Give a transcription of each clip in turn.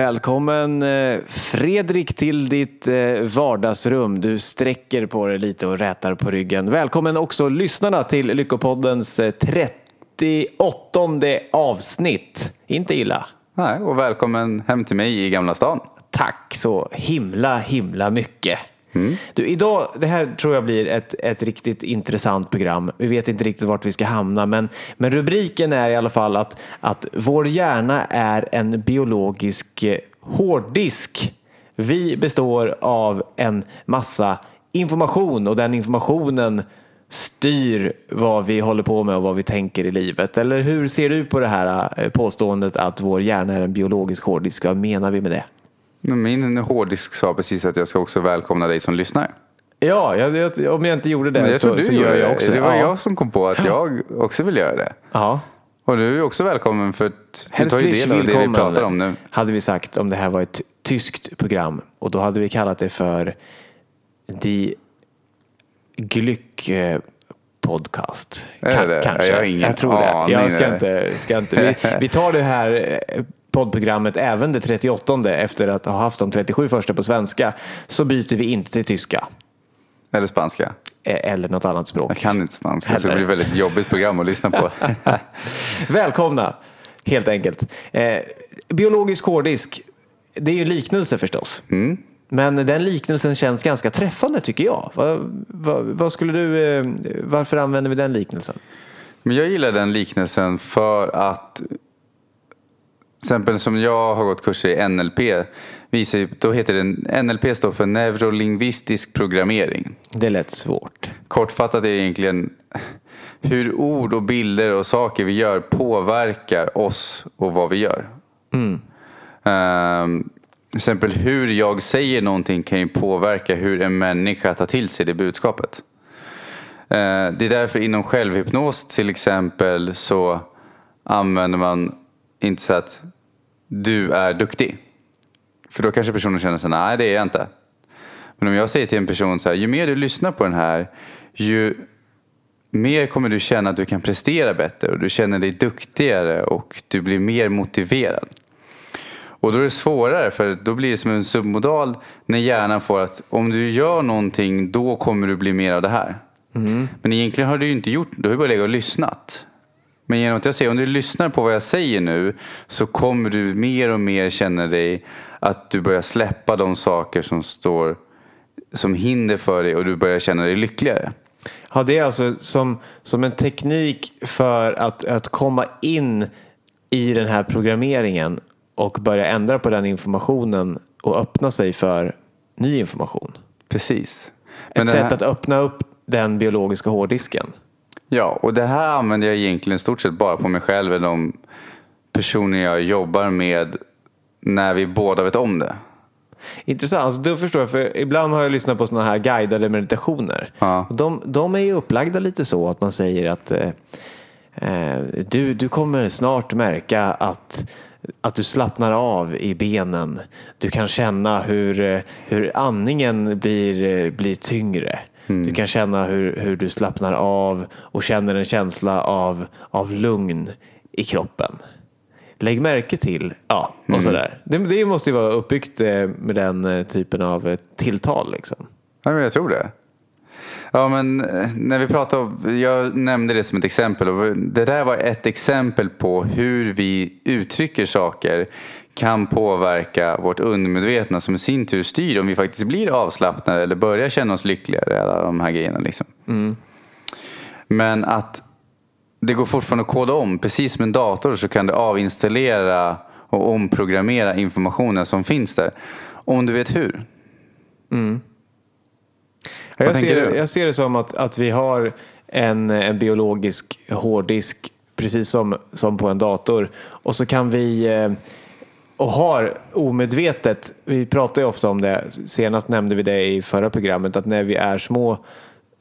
Välkommen eh, Fredrik till ditt eh, vardagsrum. Du sträcker på dig lite och rätar på ryggen. Välkommen också lyssnarna till Lyckopoddens eh, 38 avsnitt. Inte illa. Nej, och välkommen hem till mig i Gamla stan. Tack så himla himla mycket. Mm. Du, idag, det här tror jag blir ett, ett riktigt intressant program. Vi vet inte riktigt vart vi ska hamna, men, men rubriken är i alla fall att, att vår hjärna är en biologisk eh, hårddisk. Vi består av en massa information och den informationen styr vad vi håller på med och vad vi tänker i livet. Eller hur ser du på det här eh, påståendet att vår hjärna är en biologisk hårddisk? Vad menar vi med det? Min hårddisk sa precis att jag ska också välkomna dig som lyssnar. Ja, jag, jag, om jag inte gjorde det jag så, du så gör jag det. också Det var Ja. jag som kom på att jag också vill göra det. Ja. Och du är också välkommen för att du tar ju del av det vi pratar om nu. hade vi sagt om det här var ett tyskt program. Och då hade vi kallat det för Die Glück eh, podcast. Det det? Kanske. Jag ingen tror det. Jag ska inte, ska inte. Vi, vi tar det här eh, poddprogrammet även det 38 efter att ha haft de 37 första på svenska så byter vi inte till tyska Eller spanska. eh, eller något annat språk. Jag kan inte spanska så det blir väldigt jobbigt program att lyssna på. Välkomna, helt enkelt. Eh, biologisk hårddisk, det är ju en liknelse förstås. Mm. Men den liknelsen känns ganska träffande tycker jag. Vad, vad, vad skulle du, eh, varför använder vi den liknelsen? Men jag gillar den liknelsen för att till exempel som jag har gått kurser i NLP visar då heter det NLP står för neurolingvistisk programmering. Det är lätt svårt. Kortfattat är det egentligen hur ord och bilder och saker vi gör påverkar oss och vad vi gör. Ehm, till exempel hur jag säger någonting kan ju påverka hur en människa tar till sig det budskapet. Eh, det är därför inom självhypnos till exempel så använder man inte så att du är duktig. För då kanske personen känner sig nej det är jag inte. Men om jag säger till en person så här, ju mer du lyssnar på den här, ju mer kommer du känna att du kan prestera bättre och du känner dig duktigare och du blir mer motiverad. Och då är det svårare för då blir det som en submodal när hjärnan får att om du gör någonting då kommer du bli mer av det här. Men egentligen har du ju inte gjort, du har ju bara legat och lyssnat. Men genom att jag säger om du lyssnar på vad jag säger nu så kommer du mer och mer känna dig att du börjar släppa de saker som står som hinder för dig och du börjar känna dig lyckligare. Ja, det är alltså som, som en teknik för att, att komma in i den här programmeringen och börja ändra på den informationen och öppna sig för ny information. Precis. Ett Men den sätt här- att öppna upp den biologiska hårddisken. Ja, och det här använder jag egentligen stort sett bara på mig själv eller de personer jag jobbar med när vi båda vet om det. Intressant. Alltså, då förstår jag, för ibland har jag lyssnat på sådana här guidade meditationer. Ja. Och De, de är ju upplagda lite så att man säger att eh, eh, du, du kommer snart märka att, att du slappnar av i benen. Du kan känna hur, eh, hur andningen blir, eh, blir tyngre. Du kan känna hur, hur du slappnar av och känner en känsla av, av lugn i kroppen. Lägg märke till, ja, och sådär. Det, det måste ju vara uppbyggt eh, med den eh, typen av eh, tilltal liksom. Ja, men jag tror det. Ja, men när vi pratar om, jag nämnde det som ett exempel och det där var ett exempel på hur vi uttrycker saker kan påverka vårt undermedvetna som i sin tur styr om vi faktiskt blir avslappnade eller börjar känna oss lyckligare. Alla de här grejerna liksom. Men att det går fortfarande att koda om. Precis som en dator så kan du avinstallera och omprogrammera informationen som finns där. Om du vet hur. Ja, Jag ser, jag ser det som att, att vi har en, en biologisk hårddisk precis som, som på en dator. Och så kan vi eh, och har omedvetet, vi pratar ju ofta om det, senast nämnde vi det i förra programmet, att när vi är små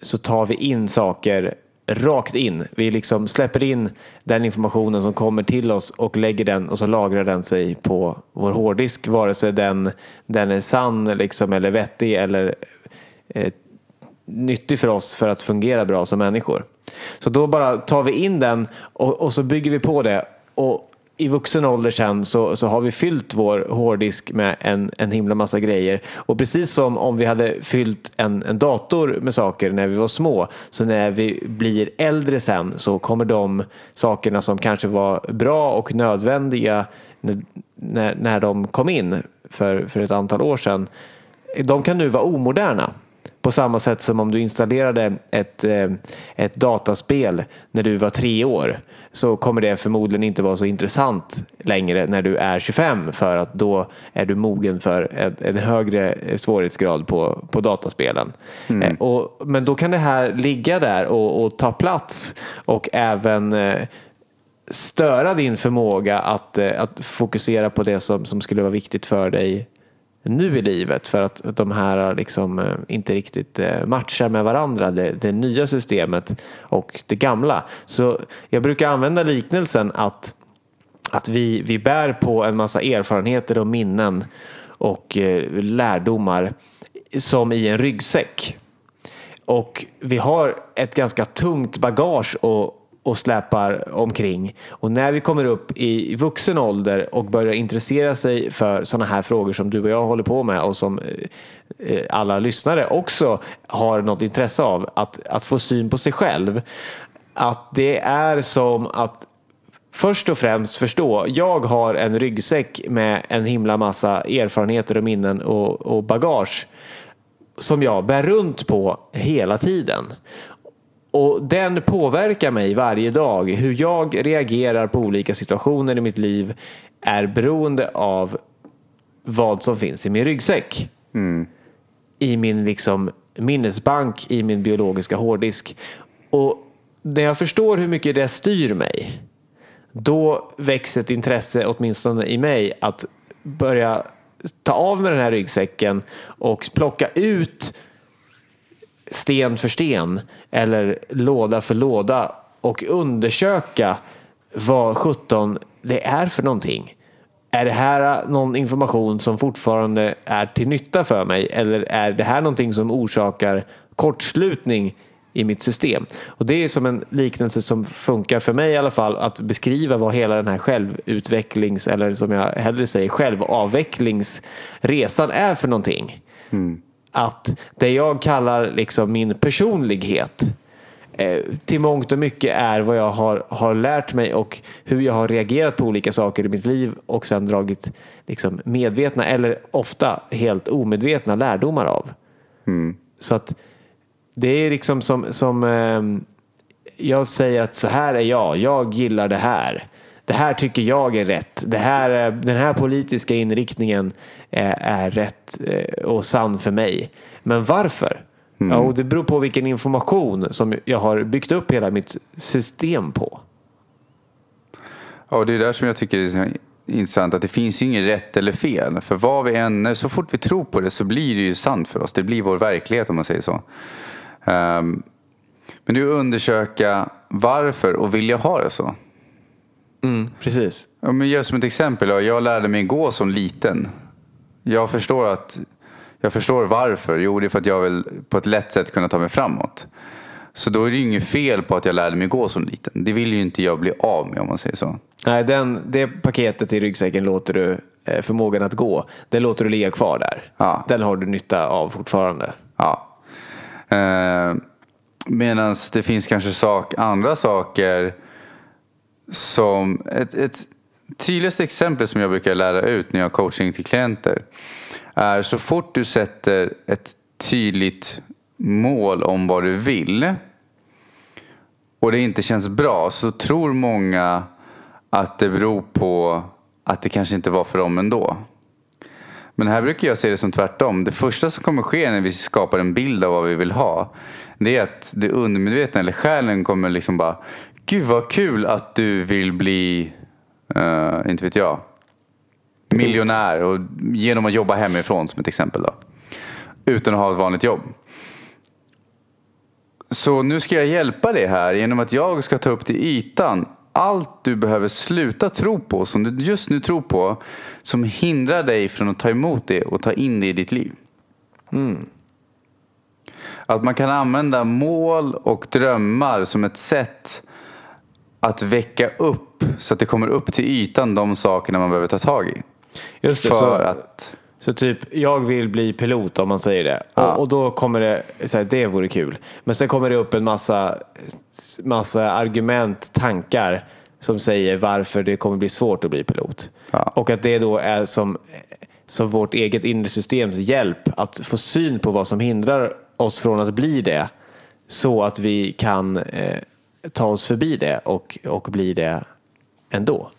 så tar vi in saker rakt in. Vi liksom släpper in den informationen som kommer till oss och lägger den och så lagrar den sig på vår hårddisk vare sig den, den är sann liksom, eller vettig eller eh, nyttig för oss för att fungera bra som människor. Så då bara tar vi in den och, och så bygger vi på det och i vuxen ålder sen så, så har vi fyllt vår hårddisk med en, en himla massa grejer. Och precis som om vi hade fyllt en, en dator med saker när vi var små så när vi blir äldre sen så kommer de sakerna som kanske var bra och nödvändiga när, när, när de kom in för, för ett antal år sedan de kan nu vara omoderna. På samma sätt som om du installerade ett, eh, ett dataspel när du var tre år så kommer det förmodligen inte vara så intressant längre när du är 25 för att då är du mogen för en, en högre svårighetsgrad på, på dataspelen. Mm. Eh, och, men då kan det här ligga där och, och ta plats och även eh, störa din förmåga att, att fokusera på det som, som skulle vara viktigt för dig nu i livet för att de här liksom eh, inte riktigt eh, matchar med varandra, det, det nya systemet och det gamla. Så jag brukar använda liknelsen att, att vi, vi bär på en massa erfarenheter och minnen och eh, lärdomar som i en ryggsäck. Och vi har ett ganska tungt bagage att och släpar omkring. Och när vi kommer upp i vuxen ålder och börjar intressera sig för sådana här frågor som du och jag håller på med och som eh, eh, alla lyssnare också har något intresse av, att, att få syn på sig själv. Att det är som att först och främst förstå, jag har en ryggsäck med en himla massa erfarenheter och minnen och, och bagage som jag bär runt på hela tiden. Och den påverkar mig varje dag. Hur jag reagerar på olika situationer i mitt liv är beroende av vad som finns i min ryggsäck. Mm. I min liksom minnesbank, i min biologiska hårddisk. Och när jag förstår hur mycket det styr mig, då växer ett intresse, åtminstone i mig, att börja ta av med den här ryggsäcken och plocka ut sten för sten eller låda för låda och undersöka vad 17 det är för någonting. Är det här någon information som fortfarande är till nytta för mig eller är det här någonting som orsakar kortslutning i mitt system? Och det är som en liknelse som funkar för mig i alla fall att beskriva vad hela den här självutvecklings eller som jag hellre säger självavvecklingsresan är för någonting. Mm att det jag kallar liksom min personlighet eh, till mångt och mycket är vad jag har, har lärt mig och hur jag har reagerat på olika saker i mitt liv och sen dragit liksom medvetna eller ofta helt omedvetna lärdomar av. Mm. Så att det är liksom som, som eh, jag säger att så här är jag, jag gillar det här. Det här tycker jag är rätt. Det här, den här politiska inriktningen är, är rätt eh, och sann för mig. Men varför? Mm. Ja, och det beror på vilken information som jag har byggt upp hela mitt system på. Ja, det är där som jag tycker det är intressant att det finns inget rätt eller fel. För vad vi än, så fort vi tror på det så blir det ju sant för oss. Det blir vår verklighet om man säger så. Um, men du undersöka varför och vill jag ha det så? Mm, precis. Ja, men gör som ett exempel. Jag lärde mig gå som liten. Jag förstår att jag förstår varför. Jo, det är för att jag vill på ett lätt sätt kunna ta mig framåt. Så då är det ju inget fel på att jag lärde mig gå som liten. Det vill ju inte jag bli av med om man säger så. Nej, den, det paketet i ryggsäcken låter du, eh, förmågan att gå, det låter du ligga kvar där. Ja. Den har du nytta av fortfarande. Ja. Eh, Medan det finns kanske sak, andra saker som ett, ett tydligaste exempel som jag brukar lära ut när jag har coaching till klienter är så fort du sätter ett tydligt mål om vad du vill och det inte känns bra så tror många att det beror på att det kanske inte var för dem ändå. Men här brukar jag se det som tvärtom. Det första som kommer ske när vi skapar en bild av vad vi vill ha det är att det undermedvetna eller själen kommer liksom bara Gud vad kul att du vill bli, uh, inte vet jag, miljonär och genom att jobba hemifrån som ett exempel. Då. Utan att ha ett vanligt jobb. Så nu ska jag hjälpa dig här genom att jag ska ta upp till ytan allt du behöver sluta tro på, som du just nu tror på, som hindrar dig från att ta emot det och ta in det i ditt liv. Mm. Att man kan använda mål och drömmar som ett sätt att väcka upp så att det kommer upp till ytan de sakerna man behöver ta tag i. Just det, För så, att, så typ jag vill bli pilot om man säger det. Ja. Och, och då kommer det, så här, det vore kul. Men sen kommer det upp en massa, massa argument, tankar som säger varför det kommer bli svårt att bli pilot. Ja. Och att det då är som, som vårt eget inre systems hjälp att få syn på vad som hindrar oss från att bli det. Så att vi kan eh, ta oss förbi det och, och bli det ändå.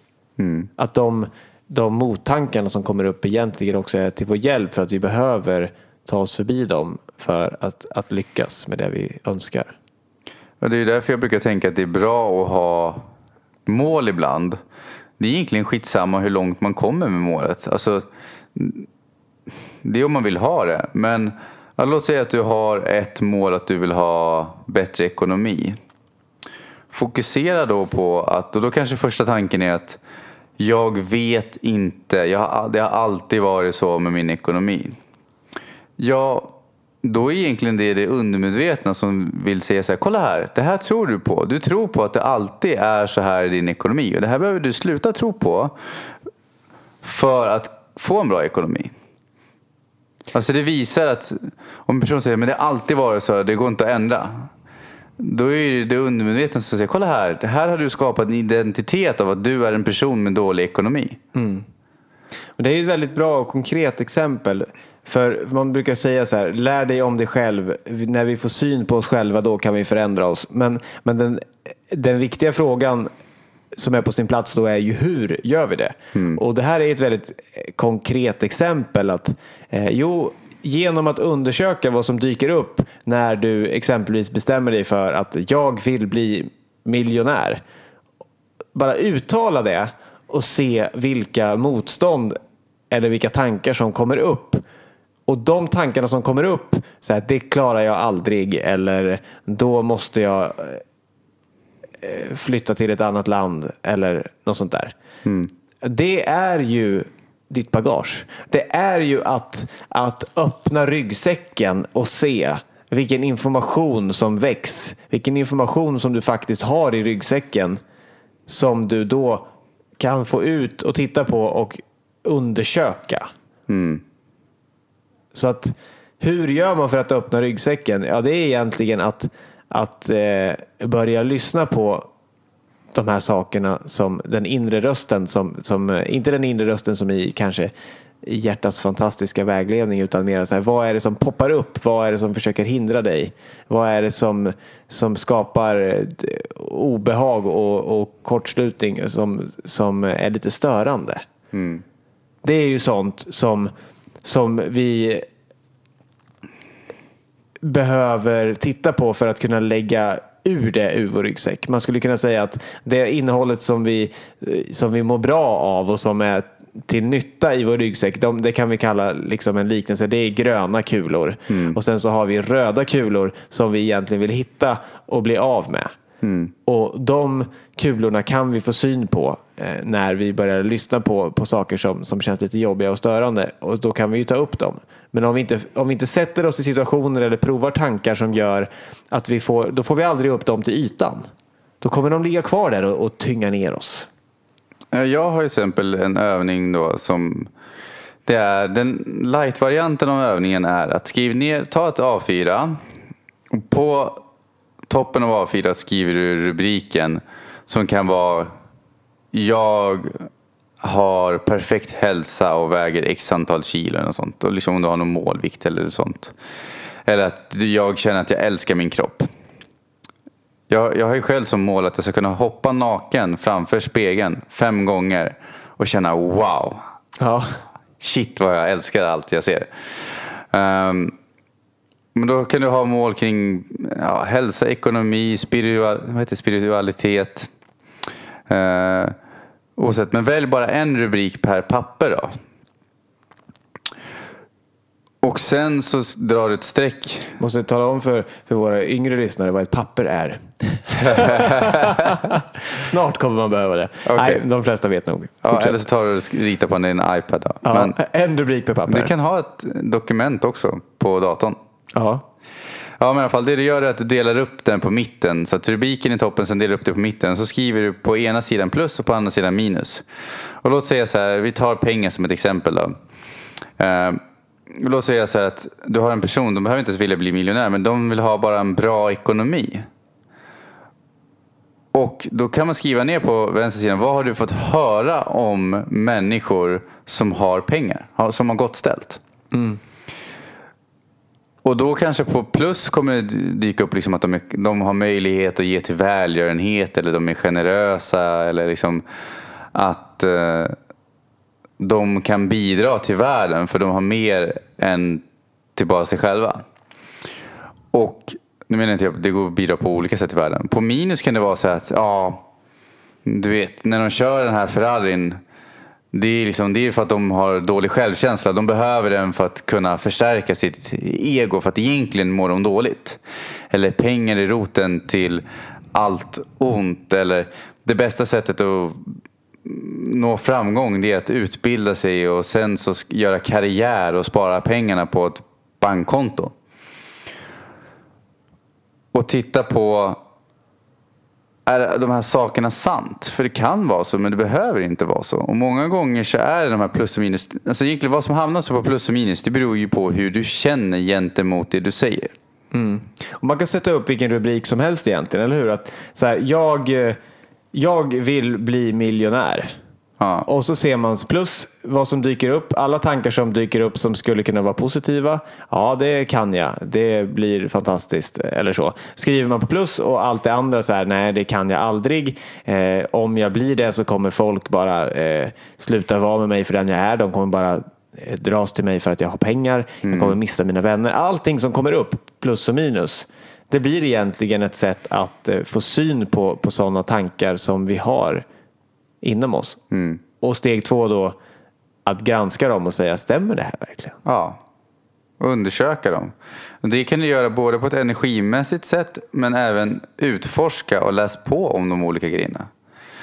Att de, de mottankarna som kommer upp egentligen också är till vår hjälp för att vi behöver ta oss förbi dem för att, att lyckas med det vi önskar. och det är därför jag brukar tänka att det är bra att ha mål ibland. Det är egentligen skitsamma hur långt man kommer med målet. Alltså, det är om man vill ha det. Men låt säga att du har ett mål att du vill ha bättre ekonomi. Fokusera då på att, och då kanske första tanken är att jag vet inte, jag det har alltid varit så med min ekonomi. Ja, då är egentligen det det undermedvetna som vill säga så här, kolla här, det här tror du på. Du tror på att det alltid är så här i din ekonomi och det här behöver du sluta tro på för att få en bra ekonomi. Alltså det visar att om en person säger men det har alltid varit så, här, det går inte att ändra. Då är det undermedvetna som säger, kolla här, här har du skapat en identitet av att du är en person med dålig ekonomi. Och det är ett väldigt bra och konkret exempel. För man brukar säga så här, lär dig om dig själv. När vi får syn på oss själva då kan vi förändra oss. Men, men den, den viktiga frågan som är på sin plats då är ju hur gör vi det? Och det här är ett väldigt konkret exempel. att eh, Jo, genom att undersöka vad som dyker upp när du exempelvis bestämmer dig för att jag vill bli miljonär bara uttala det och se vilka motstånd eller vilka tankar som kommer upp. Och de tankarna som kommer upp, så här, det klarar jag aldrig eller då måste jag eh, flytta till ett annat land eller något sånt där. Det är ju ditt bagage. Det är ju att, att öppna ryggsäcken och se vilken information som väcks. Vilken information som du faktiskt har i ryggsäcken som du då kan få ut och titta på och undersöka. Så att hur gör man för att öppna ryggsäcken? Ja, det är egentligen att, att eh, börja lyssna på de här sakerna som den inre rösten som, som eh, inte den inre rösten som i kanske i hjärtats fantastiska vägledning utan mer så här, vad är det som poppar upp? Vad är det som försöker hindra dig? Vad är det som, som skapar eh, obehag och, och kortslutning som, som är lite störande? Det är ju sånt som, som vi behöver titta på för att kunna lägga ur det ur vår ryggsäck. Man skulle kunna säga att det innehållet som vi, som vi mår bra av och som är till nytta i vår ryggsäck, de, det kan vi kalla liksom en liknelse. Det är gröna kulor. Och sen så har vi röda kulor som vi egentligen vill hitta och bli av med. Och de kulorna kan vi få syn på eh, Eh, när vi börjar lyssna på, på saker som, som känns lite jobbiga och störande. Och då kan vi ju ta upp dem. Men om vi, inte, om vi inte sätter oss i situationer eller provar tankar som gör att vi får, då får vi aldrig upp dem till ytan. Då kommer de ligga kvar där och, och tynga ner oss. Eh, jag har till exempel en övning då som det är den light-varianten av övningen är att skriv ner, ta ett A4 på toppen av A4 skriver du rubriken som kan vara jag har perfekt hälsa och väger x antal kilo eller sånt. Och liksom om du har någon målvikt eller sånt. Eller att jag känner att jag älskar min kropp. Jag, jag har ju själv som mål att jag ska kunna hoppa naken framför spegeln fem gånger och känna wow, Ja, shit vad jag älskar allt jag ser. Ehm, men då kan du ha mål kring ja, hälsa, ekonomi, spiritual, vad heter spiritualitet. Uh, oavsett, men välj bara en rubrik per papper då. Och sen så drar du ett streck. måste tala om för, för våra yngre lyssnare vad ett papper är. Snart kommer man behöva det. Okej. Nej, de flesta vet nog. Ja, eller så tar du och ritar på din iPad. Då. ja, en rubrik per papper. du kan ha ett dokument också på datorn. Ja. Ja men i alla fall det du gör är att du delar upp den på mitten. Så att rubriken i toppen, sen delar du upp det på mitten. Så skriver du på ena sidan plus och på andra sidan minus. Och låt säga så här, vi tar pengar som ett exempel då. Eh, låt säga så här att du har en person, de behöver inte ens vilja bli miljonär, men de vill ha bara en bra ekonomi. Och då kan man skriva ner på vänstersidan, vad har du fått höra om människor som har pengar, som har gott ställt? Mm. Och då kanske på plus kommer det dyka upp liksom att de, är, de har möjlighet att ge till välgörenhet eller de är generösa eller liksom att eh, de kan bidra till världen för de har mer än till bara sig själva. Och nu menar inte jag att det går att bidra på olika sätt i världen. På minus kan det vara så att ja, du vet när de kör den här Ferrarin det är, liksom, det är för att de har dålig självkänsla. De behöver den för att kunna förstärka sitt ego. För att egentligen mår de dåligt. Eller pengar är roten till allt ont. Eller det bästa sättet att nå framgång det är att utbilda sig och sen så göra karriär och spara pengarna på ett bankkonto. Och titta på är de här sakerna sant? För det kan vara så, men det behöver inte vara så. Och många gånger så är det de här plus och minus, alltså egentligen vad som hamnar så på plus och minus, det beror ju på hur du känner gentemot det du säger. Mm. Och man kan sätta upp vilken rubrik som helst egentligen, eller hur? Att, så här, jag, eh, jag vill bli miljonär. Ja. Och så ser man plus vad som dyker upp. Alla tankar som dyker upp som skulle kunna vara positiva. Ja, det kan jag. Det blir fantastiskt. Eller så. Skriver man på plus och allt det andra så här. Nej, det kan jag aldrig. Eh, om jag blir det så kommer folk bara eh, sluta vara med mig för den jag är. De kommer bara eh, dras till mig för att jag har pengar. Jag kommer missa mina vänner. Allting som kommer upp, plus och minus. Det blir egentligen ett sätt att eh, få syn på, på sådana tankar som vi har inom oss. Och steg två då att granska dem och säga stämmer det här verkligen? Ja. Undersöka dem. Det kan du göra både på ett energimässigt sätt men även utforska och läs på om de olika grejerna.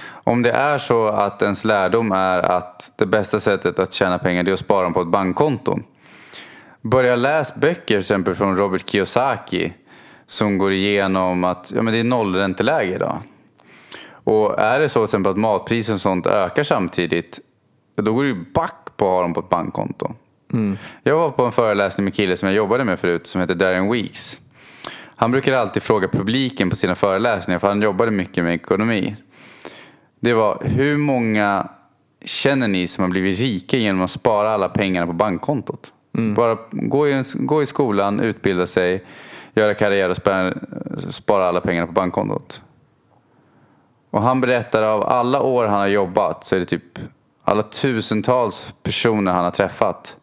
Om det är så att ens lärdom är att det bästa sättet att tjäna pengar är att spara dem på ett bankkonto. Börja läs böcker till exempel från Robert Kiyosaki som går igenom att ja, men det är nollränteläge idag. Och är det så till exempel att matpriser och sånt ökar samtidigt då går det ju back på att ha dem på ett bankkonto. Jag var på en föreläsning med en kille som jag jobbade med förut som heter Darren Weeks. Han brukar alltid fråga publiken på sina föreläsningar för han jobbade mycket med ekonomi. Det var hur många känner ni som har blivit rika genom att spara alla pengarna på bankkontot? Bara gå i, gå i skolan, utbilda sig, göra karriär och spara, spara alla pengarna på bankkontot. Och han berättar av alla år han har jobbat så är det typ alla tusentals personer han har träffat.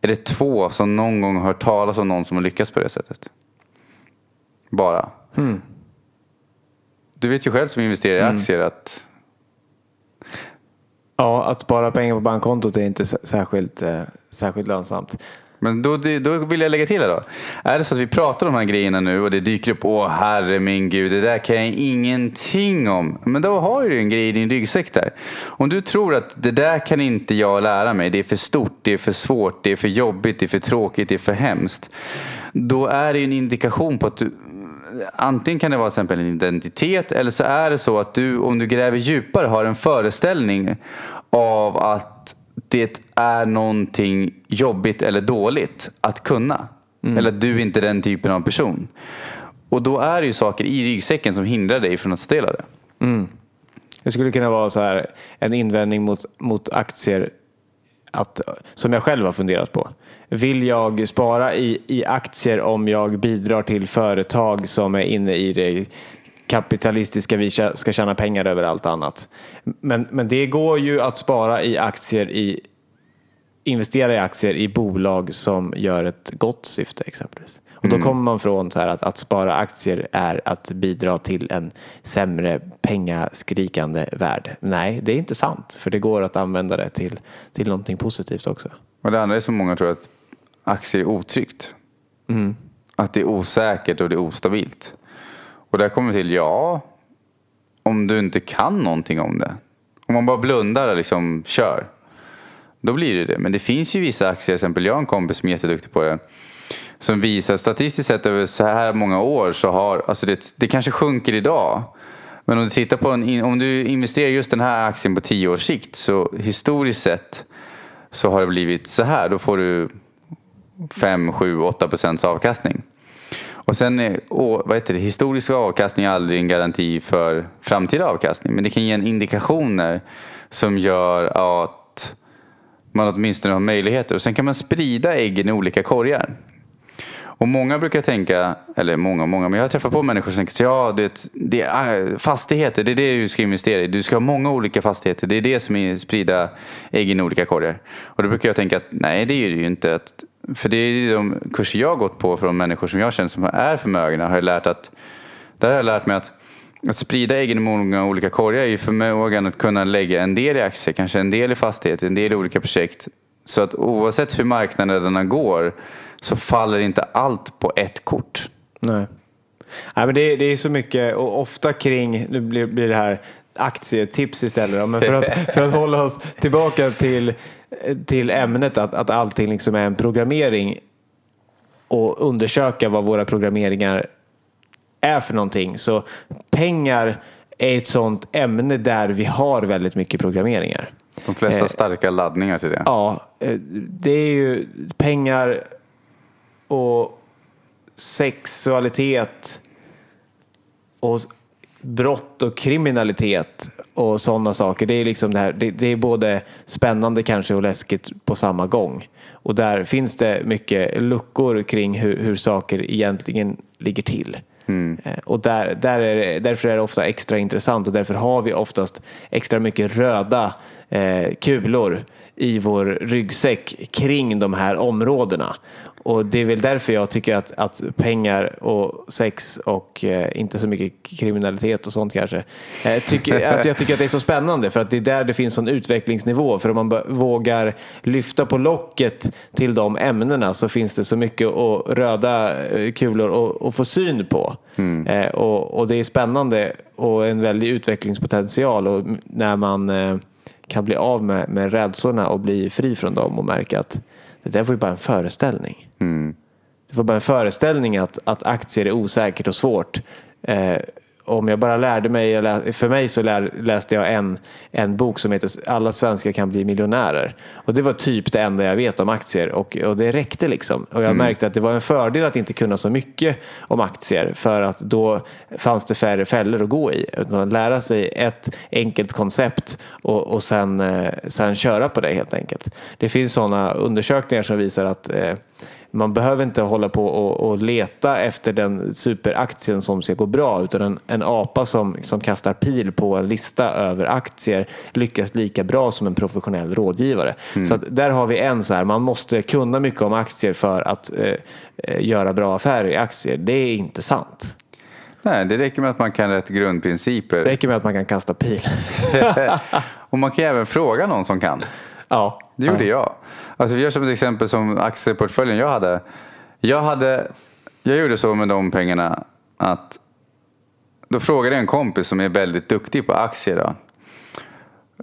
Är det två som någon gång har hört talas om någon som har lyckats på det sättet? Bara. Du vet ju själv som investerar i aktier att Ja, att spara pengar på bankkontot är inte särskilt, eh, särskilt lönsamt. Men då, då vill jag lägga till det då. Är det så att vi pratar om de här grejerna nu och det dyker upp, åh herre min gud, det där kan jag ingenting om. Men då har du en grej i din ryggsäck där. Om du tror att det där kan inte jag lära mig, det är för stort, det är för svårt, det är för jobbigt, det är för tråkigt, det är för hemskt. Då är det ju en indikation på att du, antingen kan det vara till exempel en identitet eller så är det så att du, om du gräver djupare, har en föreställning av att det är någonting jobbigt eller dåligt att kunna. Eller att du inte är den typen av person. Och då är det ju saker i ryggsäcken som hindrar dig från att ta del av det. Det skulle kunna vara så här en invändning mot, mot aktier att, som jag själv har funderat på. Vill jag spara i, i aktier om jag bidrar till företag som är inne i det kapitalistiska, vi ska tjäna pengar över allt annat. Men, men det går ju att spara i aktier i investera i aktier i bolag som gör ett gott syfte exempelvis. Och då kommer man från så här att, att spara aktier är att bidra till en sämre pengaskrikande värld. Nej, det är inte sant. För det går att använda det till, till någonting positivt också. Och det andra är som många tror att aktier är otryggt. Att det är osäkert och det är ostabilt. Och där kommer vi till, ja, om du inte kan någonting om det. Om man bara blundar och liksom kör. då blir det det. Men det finns ju vissa aktier, till exempel jag har en kompis som är jätteduktig på det. Som visar statistiskt sett över så här många år så har, alltså det, det kanske sjunker idag. Men om du tittar på en, om du investerar just den här aktien på tio års sikt så historiskt sett så har det blivit så här. Då får du 5, 7, 8 procents avkastning. Och sen är vad heter det, historisk avkastning är aldrig en garanti för framtida avkastning. Men det kan ge en indikationer som gör att man åtminstone har möjligheter. Och sen kan man sprida äggen i olika korgar. Och många brukar tänka, eller många många, men jag har träffat på människor som tänker ja, det, det är ah, fastigheter, det är det du ska investera i. Du ska ha många olika fastigheter. Det är det som är sprida äggen i olika korgar. Och då brukar jag tänka att nej, det är det ju inte. Att, för det är de kurser jag har gått på från människor som jag känner som är förmögna. Har jag lärt att, där har jag lärt mig att att sprida äggen i många olika korgar är ju förmågan att kunna lägga en del i aktier, kanske en del i fastigheter, en del i olika projekt. Så att oavsett hur marknaderna går så faller inte allt på ett kort. Nej. Nej, men det, det är så mycket och ofta kring, nu blir, blir det här aktietips istället. Men för att, för att hålla oss tillbaka till, till ämnet att, att allting liksom är en programmering och undersöka vad våra programmeringar är för någonting. Så pengar är ett sånt ämne där vi har väldigt mycket programmeringar. De flesta eh, starka laddningar till det. Ja, eh, det är ju pengar och sexualitet och brott och kriminalitet och sådana saker. Det är liksom det här. Det, det, är både spännande kanske och läskigt på samma gång. Och där finns det mycket luckor kring hur, hur saker egentligen ligger till. Mm. Eh, och där, där är därför är det ofta extra intressant och därför har vi oftast extra mycket röda eh, kulor i vår ryggsäck kring de här områdena. Och det är väl därför jag tycker att, att pengar och sex och eh, inte så mycket kriminalitet och sånt kanske. Eh, tycker, att jag tycker att det är så spännande för att det är där det finns en utvecklingsnivå. För om man vågar lyfta på locket till de ämnena så finns det så mycket och röda eh, kulor att få syn på. Mm. Eh, och, och, det är spännande och en väldig utvecklingspotential och när man eh, kan bli av med, med rädslorna och bli fri från dem och märka att det där var ju bara en föreställning. Mm. Det var bara en föreställning att, att aktier är osäkert och svårt. Eh, om jag bara lärde mig, för mig så läste jag en, en bok som heter Alla svenskar kan bli miljonärer. Och det var typ det enda jag vet om aktier och, och det räckte liksom. Och jag mm. märkte att det var en fördel att inte kunna så mycket om aktier för att då fanns det färre fällor att gå i. Utan lära sig ett enkelt koncept och, och sen, eh, sen köra på det helt enkelt. Det finns sådana undersökningar som visar att eh, man behöver inte hålla på och, och, leta efter den superaktien som ska gå bra utan en, en apa som, som kastar pil på en lista över aktier lyckas lika bra som en professionell rådgivare. Mm. Så där har vi en så här, man måste kunna mycket om aktier för att eh, eh, göra bra affärer i aktier. Det är inte sant. Nej, det räcker med att man kan rätt grundprinciper. Det räcker med att man kan kasta pil. och man kan även fråga någon som kan. Ja. Det gjorde ja. jag. Alltså vi gör som ett exempel som aktieportföljen jag hade. Jag, hade. jag gjorde så med de pengarna att då frågade jag en kompis som är väldigt duktig på aktier. Då.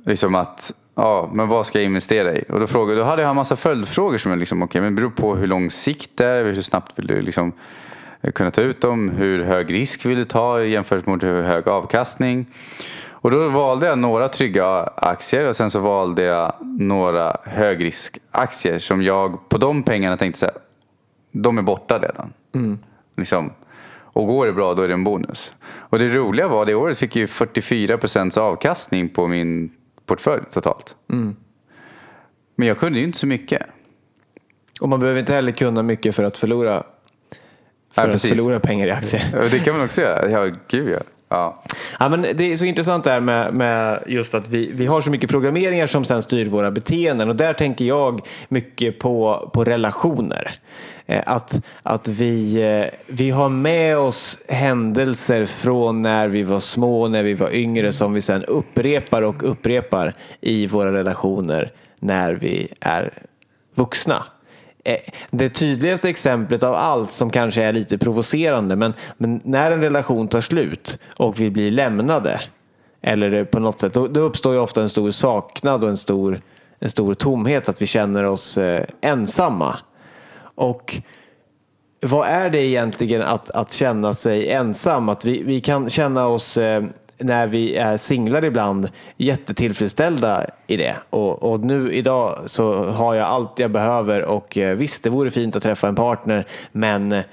Liksom att, ja, men vad ska jag investera i? Och då, frågade, då hade jag en massa följdfrågor som jag liksom, okej, okay, men beror på hur lång sikt det är, hur snabbt vill du liksom eh, kunna ta ut dem, hur hög risk vill du ta jämfört med hur hög avkastning. Och då valde jag några trygga aktier och sen så valde jag några högriskaktier som jag på de pengarna tänkte så här, de är borta redan. Mm. Liksom. Och går det bra då är det en bonus. Och det roliga var det året fick jag 44 procents avkastning på min portfölj totalt. Mm. Men jag kunde ju inte så mycket. Och man behöver inte heller kunna mycket för att förlora, för ja, att förlora pengar i aktier. Det kan man också göra. Ja, gud ja. Ja. ja, men det är så intressant det här med, med just att vi, vi har så mycket programmeringar som sen styr våra beteenden och där tänker jag mycket på, på relationer. Eh, att, att vi, eh, vi har med oss händelser från när vi var små, när vi var yngre som vi sen upprepar och upprepar i våra relationer när vi är vuxna. Eh, det tydligaste exemplet av allt som kanske är lite provocerande men, men när en relation tar slut och vi blir lämnade eller på något sätt då, då uppstår ju ofta en stor saknad och en stor en stor tomhet, att vi känner oss eh, ensamma. Och vad är det egentligen att, att känna sig ensam? Att vi, vi kan känna oss eh, när vi är singlar ibland jättetillfredsställda i det. Och, och, nu idag så har jag allt jag behöver och eh, visst det vore fint att träffa en partner men eh,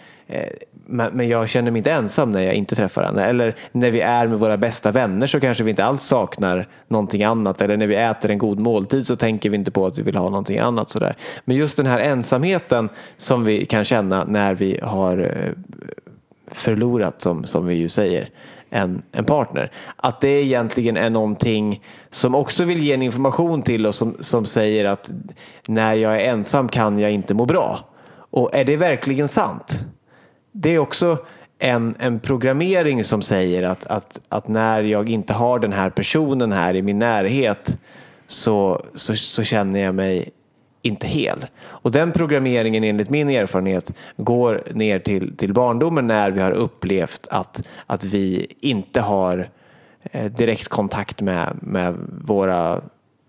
men jag känner mig inte ensam när jag inte träffar henne. Eller när vi är med våra bästa vänner så kanske vi inte alls saknar någonting annat. Eller när vi äter en god måltid så tänker vi inte på att vi vill ha någonting annat. Sådär. Men just den här ensamheten som vi kan känna när vi har eh, förlorat, som, som vi ju säger, en, en partner. Att det egentligen är någonting som också vill ge en information till oss som, som säger att när jag är ensam kan jag inte må bra. Och är det verkligen sant? det är också en, en programmering som säger att, att, att när jag inte har den här personen här i min närhet så, så, så känner jag mig inte hel. Och den programmeringen enligt min erfarenhet går ner till, till barndomen när vi har upplevt att, att vi inte har eh, direkt kontakt med, med våra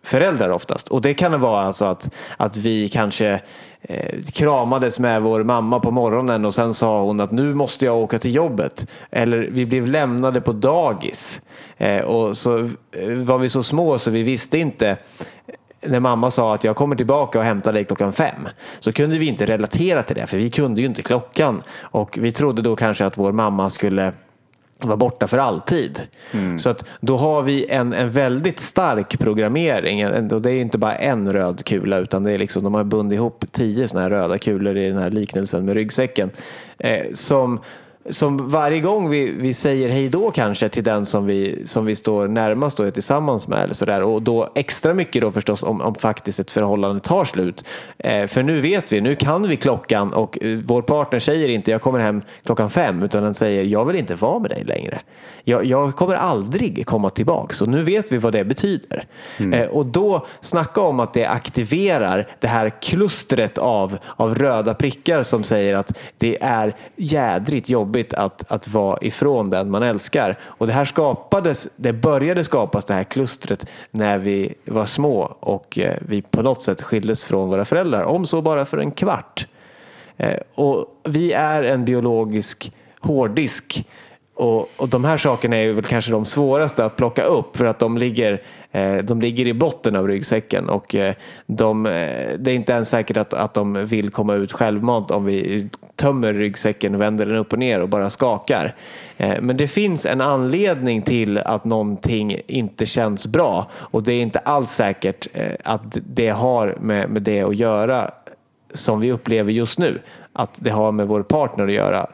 föräldrar oftast. Och det kan vara alltså att, att vi kanske eh, kramades med vår mamma på morgonen och sen sa hon att nu måste jag åka till jobbet. Eller vi blev lämnade på dagis. Eh, och så eh, var vi så små så vi visste inte när mamma sa att jag kommer tillbaka och hämtar dig klockan fem så kunde vi inte relatera till det för vi kunde ju inte klockan och vi trodde då kanske att vår mamma skulle vara borta för alltid. Mm. Så att då har vi en, en väldigt stark programmering. Och det är inte bara en röd kula utan det är liksom, de har bundit ihop tio sådana här röda kulor i den här liknelsen med ryggsäcken. Eh, som som varje gång vi, vi säger hej då kanske till den som vi, som vi står närmast och är tillsammans med eller sådär och då extra mycket då förstås om, om faktiskt ett förhållande tar slut. Eh, för nu vet vi, nu kan vi klockan och eh, vår partner säger inte jag kommer hem klockan fem utan den säger jag vill inte vara med dig längre. Jag, jag kommer aldrig komma tillbaks och nu vet vi vad det betyder. Mm. Eh, och då snacka om att det aktiverar det här klustret av, av röda prickar som säger att det är jädrigt jobbigt jobbigt att, att vara ifrån den man älskar. Och det här skapades, det började skapas det här klustret när vi var små och eh, vi på något sätt skildes från våra föräldrar, om så bara för en kvart. Eh, och vi är en biologisk hårddisk och, och de här sakerna är väl kanske de svåraste att plocka upp för att de ligger, Eh, de ligger i botten av ryggsäcken och eh, de, eh, det är inte ens säkert att, att de vill komma ut självmant om vi tömmer ryggsäcken och vänder den upp och ner och bara skakar. Men det finns en anledning till att någonting inte känns bra och det är inte alls säkert att det har med, med det att göra som vi upplever just nu. Att det har med vår partner att göra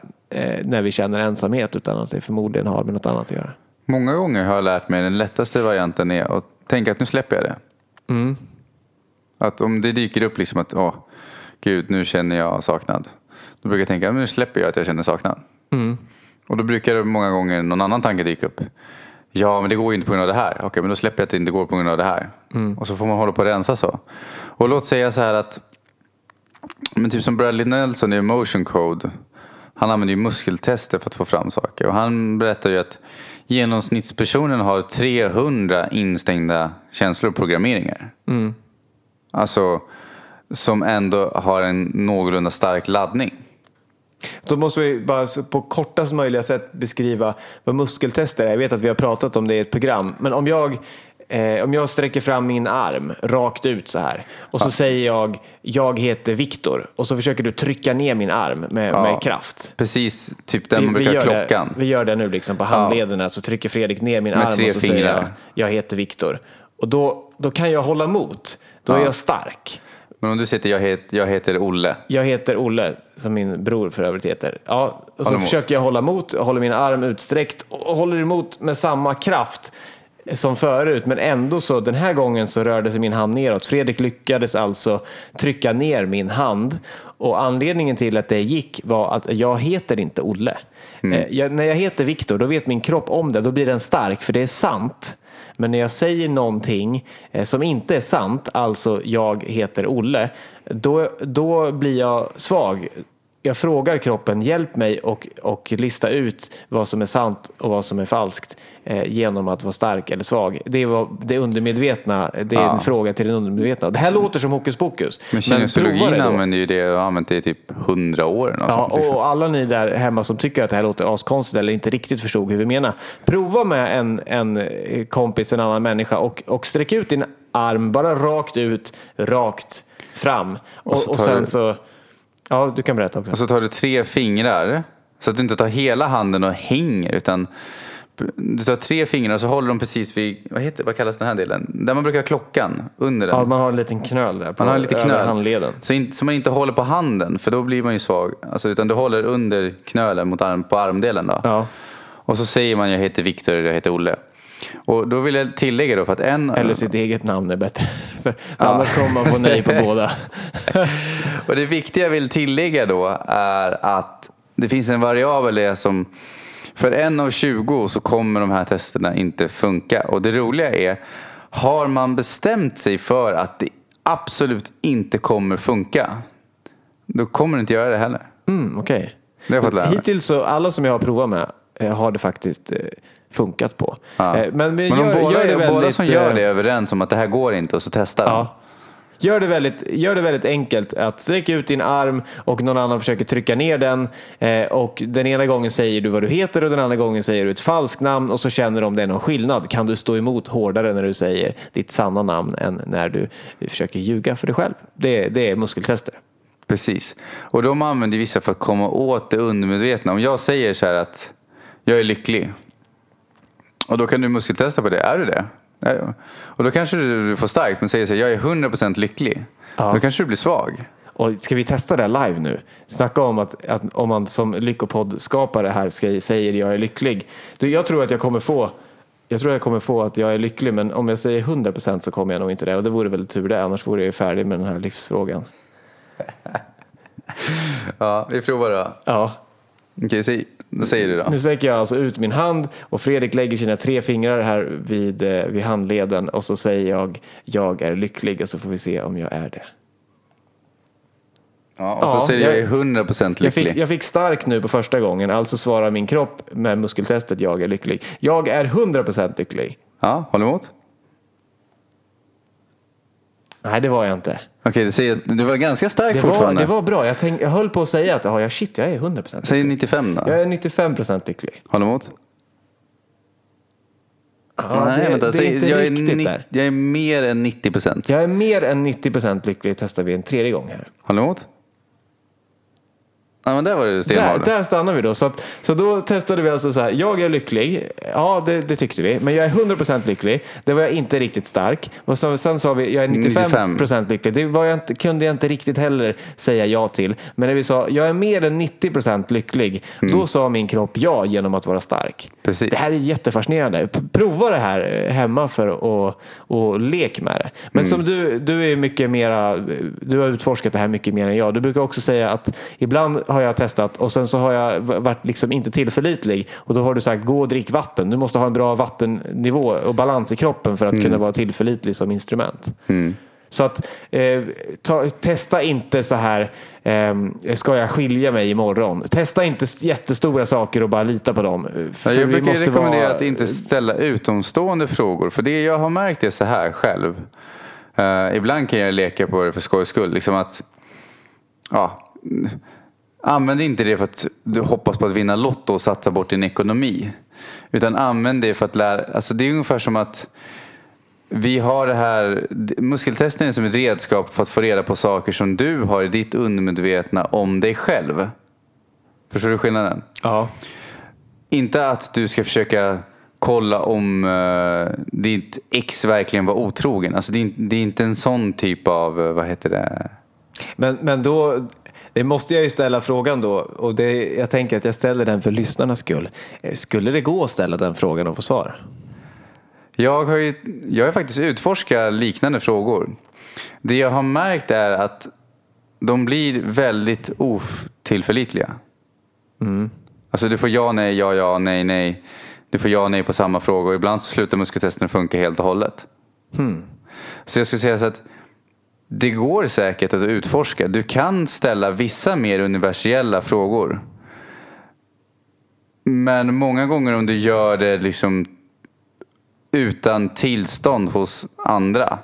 när vi känner ensamhet utan att det förmodligen har med något annat att göra. Många gånger har jag lärt mig den lättaste varianten är att tänka att nu släpper jag det. Mm. Att om det dyker upp liksom att åh, gud nu känner jag saknad. Då brukar jag tänka att nu släpper jag att jag känner saknad. Mm. Och då brukar det många gånger någon annan tanke dyka upp. Ja, men det går ju inte på grund av det här. Okej, men då släpper jag att det inte går på grund av det här. Mm. Och så får man hålla på att rensa så. Och låt säga så här att, men typ som Bradley Nelson i Emotion Code han använder ju muskeltester för att få fram saker. Och han berättar ju att genomsnittspersonen har 300 instängda känslor och programmeringar. Mm. Alltså som ändå har en någorlunda stark laddning. Då måste vi bara på kortast möjliga sätt beskriva vad muskeltester är. Jag vet att vi har pratat om det i ett program. Men om jag Eh, om jag sträcker fram min arm rakt ut så här och så ja. säger jag jag heter Viktor och så försöker du trycka ner min arm med, ja. med kraft. Precis, typ den man brukar klockan. Det, vi gör det nu liksom på handlederna ja. så trycker Fredrik ner min med arm och så fingrar. säger jag jag heter Viktor. Och då, då kan jag hålla emot. Då är jag stark. Men om du säger jag, het, jag heter Olle. Jag heter Olle, som min bror för övrigt heter. Ja, och så försöker jag hålla emot, håller min arm utsträckt och håller emot med samma kraft som förut, men ändå så den här gången så rörde sig min hand neråt. Fredrik lyckades alltså trycka ner min hand och anledningen till att det gick var att jag heter inte Olle. Mm. Eh, jag, när jag heter Viktor då vet min kropp om det, då blir den stark för det är sant. Men när jag säger någonting eh, som inte är sant, alltså jag heter Olle, då, då blir jag svag jag frågar kroppen, hjälp mig och, och lista ut vad som är sant och vad som är falskt eh, genom att vara stark eller svag. Det är vad, det undermedvetna, det är Ja. en fråga till den undermedvetna. Det här låter som hokus pokus. Men då. använder ju det och har använt det i typ hundra år. något Ja, sånt, liksom. och alla ni där hemma som tycker att det här låter askonstigt eller inte riktigt förstod hur vi menar. Prova med en, en eh, kompis, en annan människa och, och sträck ut din arm bara rakt ut, rakt fram. Och, så och, tar sen du- så... Ja, du kan berätta också. Och så tar du tre fingrar. Så att du inte tar hela handen och hänger. Utan du tar tre fingrar och så håller de precis vid, vad, heter, vad kallas den här delen? Där man brukar ha klockan. Under den. Ja, man har en liten knöl där på Man har en liten knöl. handleden. Så, in, så man inte håller på handen för då blir man ju svag. Alltså, utan du håller under knölen mot arm, på armdelen. Då. Ja. Och så säger man jag heter Viktor eller jag heter Olle. Och då vill jag tillägga då för att en... Eller sitt eget namn är bättre. För annars kommer man få nej på båda. Och det viktiga jag vill tillägga då är att det finns en variabel där som för en av 20 så kommer de här testerna inte funka. Och det roliga är, har man bestämt sig för att det absolut inte kommer funka, då kommer det inte göra det heller. Mm, Okej. Det har jag fått lära mig. Hittills så, alla som jag har provat med eh, har det faktiskt eh, funkat på. Ja. Eh, Men, men Men gör, de båda, gör det väldigt, båda som gör eh, det är överens om att det här går inte och så testar de. Ja. Gör det, väldigt, gör det väldigt enkelt att sträcka ut din arm och någon annan försöker trycka ner den eh, och den ena gången säger du vad du heter och den andra gången säger du ett falskt namn och så känner du om det är någon skillnad. Kan du stå emot hårdare när du säger ditt sanna namn än när du försöker ljuga för dig själv? Det, det är muskeltester. Precis. Och de använder vissa för att komma åt det undermedvetna. Om jag säger så här att jag är lycklig. Och då kan du muskeltesta på det. Är du det? Och då kanske du, får starkt men säger så här, jag är 100% lycklig. Ja. Då kanske du blir svag. Och ska vi testa det här live nu? Snacka om att, att om man som lyckopodd-skapare här ska, säger jag är lycklig. Du, jag tror att jag kommer få jag tror jag kommer få att jag är lycklig men om jag säger 100% så kommer jag nog inte det och det vore väl tur det annars vore jag ju färdig med den här livsfrågan. Ja, vi provar då. Ja, Okej, säg, då säger du då. nu sträcker jag alltså ut min hand och Fredrik lägger sina tre fingrar här vid, eh, vid handleden och så säger jag jag är lycklig och så får vi se om jag är det. Ja, och så Ja, säger jag jag- är 100% Jag lycklig. fick, jag fick stark nu på första gången, alltså svarar min kropp med muskeltestet jag är lycklig. Jag är 100% lycklig. Ja, håller du emot? Nej, det var jag inte. Okej, säger, du var ganska stark Det var, fortfarande. det var bra. Jag, tänk, jag höll på att säga att ja, ja, shit, jag är 100% Säg lycklig. 95 då. Jag är 95% lycklig. Håller du emot? Ja, Nej, det, vänta. det är Säg, inte jag, är ni, där. jag är mer än 90%. Jag är mer än 90% lycklig testar vi en tredje gång här. Håller du emot? Ja, men där var det Där, stenhård. där stannar vi då. Så, att, så då testade vi alltså så här. Jag är lycklig. Ja, det, det tyckte vi. Men jag är 100% lycklig. Det var jag inte riktigt stark. Och så, sen sa vi jag är 95%, lycklig. Det var jag inte, kunde jag inte riktigt heller säga ja till. Men när vi sa jag är mer än 90% lycklig. Då sa min kropp ja genom att vara stark. Precis. Det här är jättefascinerande. P- Prova det här hemma för att och lek med det. Men som du, du är mycket mera, du har utforskat det här mycket mer än jag. Du brukar också säga att ibland har jag testat och sen så har jag varit liksom inte tillförlitlig och då har du sagt gå och drick vatten. Du måste ha en bra vattennivå och balans i kroppen för att kunna vara tillförlitlig som instrument. Så att eh, ta, testa inte så här, eh, ska jag skilja mig imorgon? Testa inte jättestora saker och bara lita på dem. För Ja, jag brukar rekommendera vara- att inte ställa utomstående frågor. För det jag har märkt är så här själv. Eh, ibland kan jag leka på det för skojs skull. Liksom att, ja, använd inte det för att du hoppas på att vinna Lotto och satsa bort din ekonomi. Utan använd det för att lära. Alltså det är ungefär som att vi har det här, muskeltesten är som ett redskap för att få reda på saker som du har i ditt undermedvetna om dig själv. Förstår du skillnaden? Ja. Inte att du ska försöka kolla om uh, ditt ex verkligen var otrogen. Alltså det, är, det är inte en sån typ av, eh, vad heter det? Men, men då, det måste jag ju ställa frågan då och det, jag tänker att jag ställer den för lyssnarnas skull. Eh, Skulle det gå att ställa den frågan och få svar? Jag har ju jag har faktiskt utforskat liknande frågor. Det jag har märkt är att de blir väldigt otillförlitliga. Alltså du får ja, nej, ja, ja, nej, nej. Du får ja, nej på samma fråga och ibland så slutar muskeltesten funka helt och hållet. Så jag skulle säga så att det går säkert att utforska. Du kan ställa vissa mer universella frågor. Men många gånger om du gör det liksom utan tillstånd hos andra.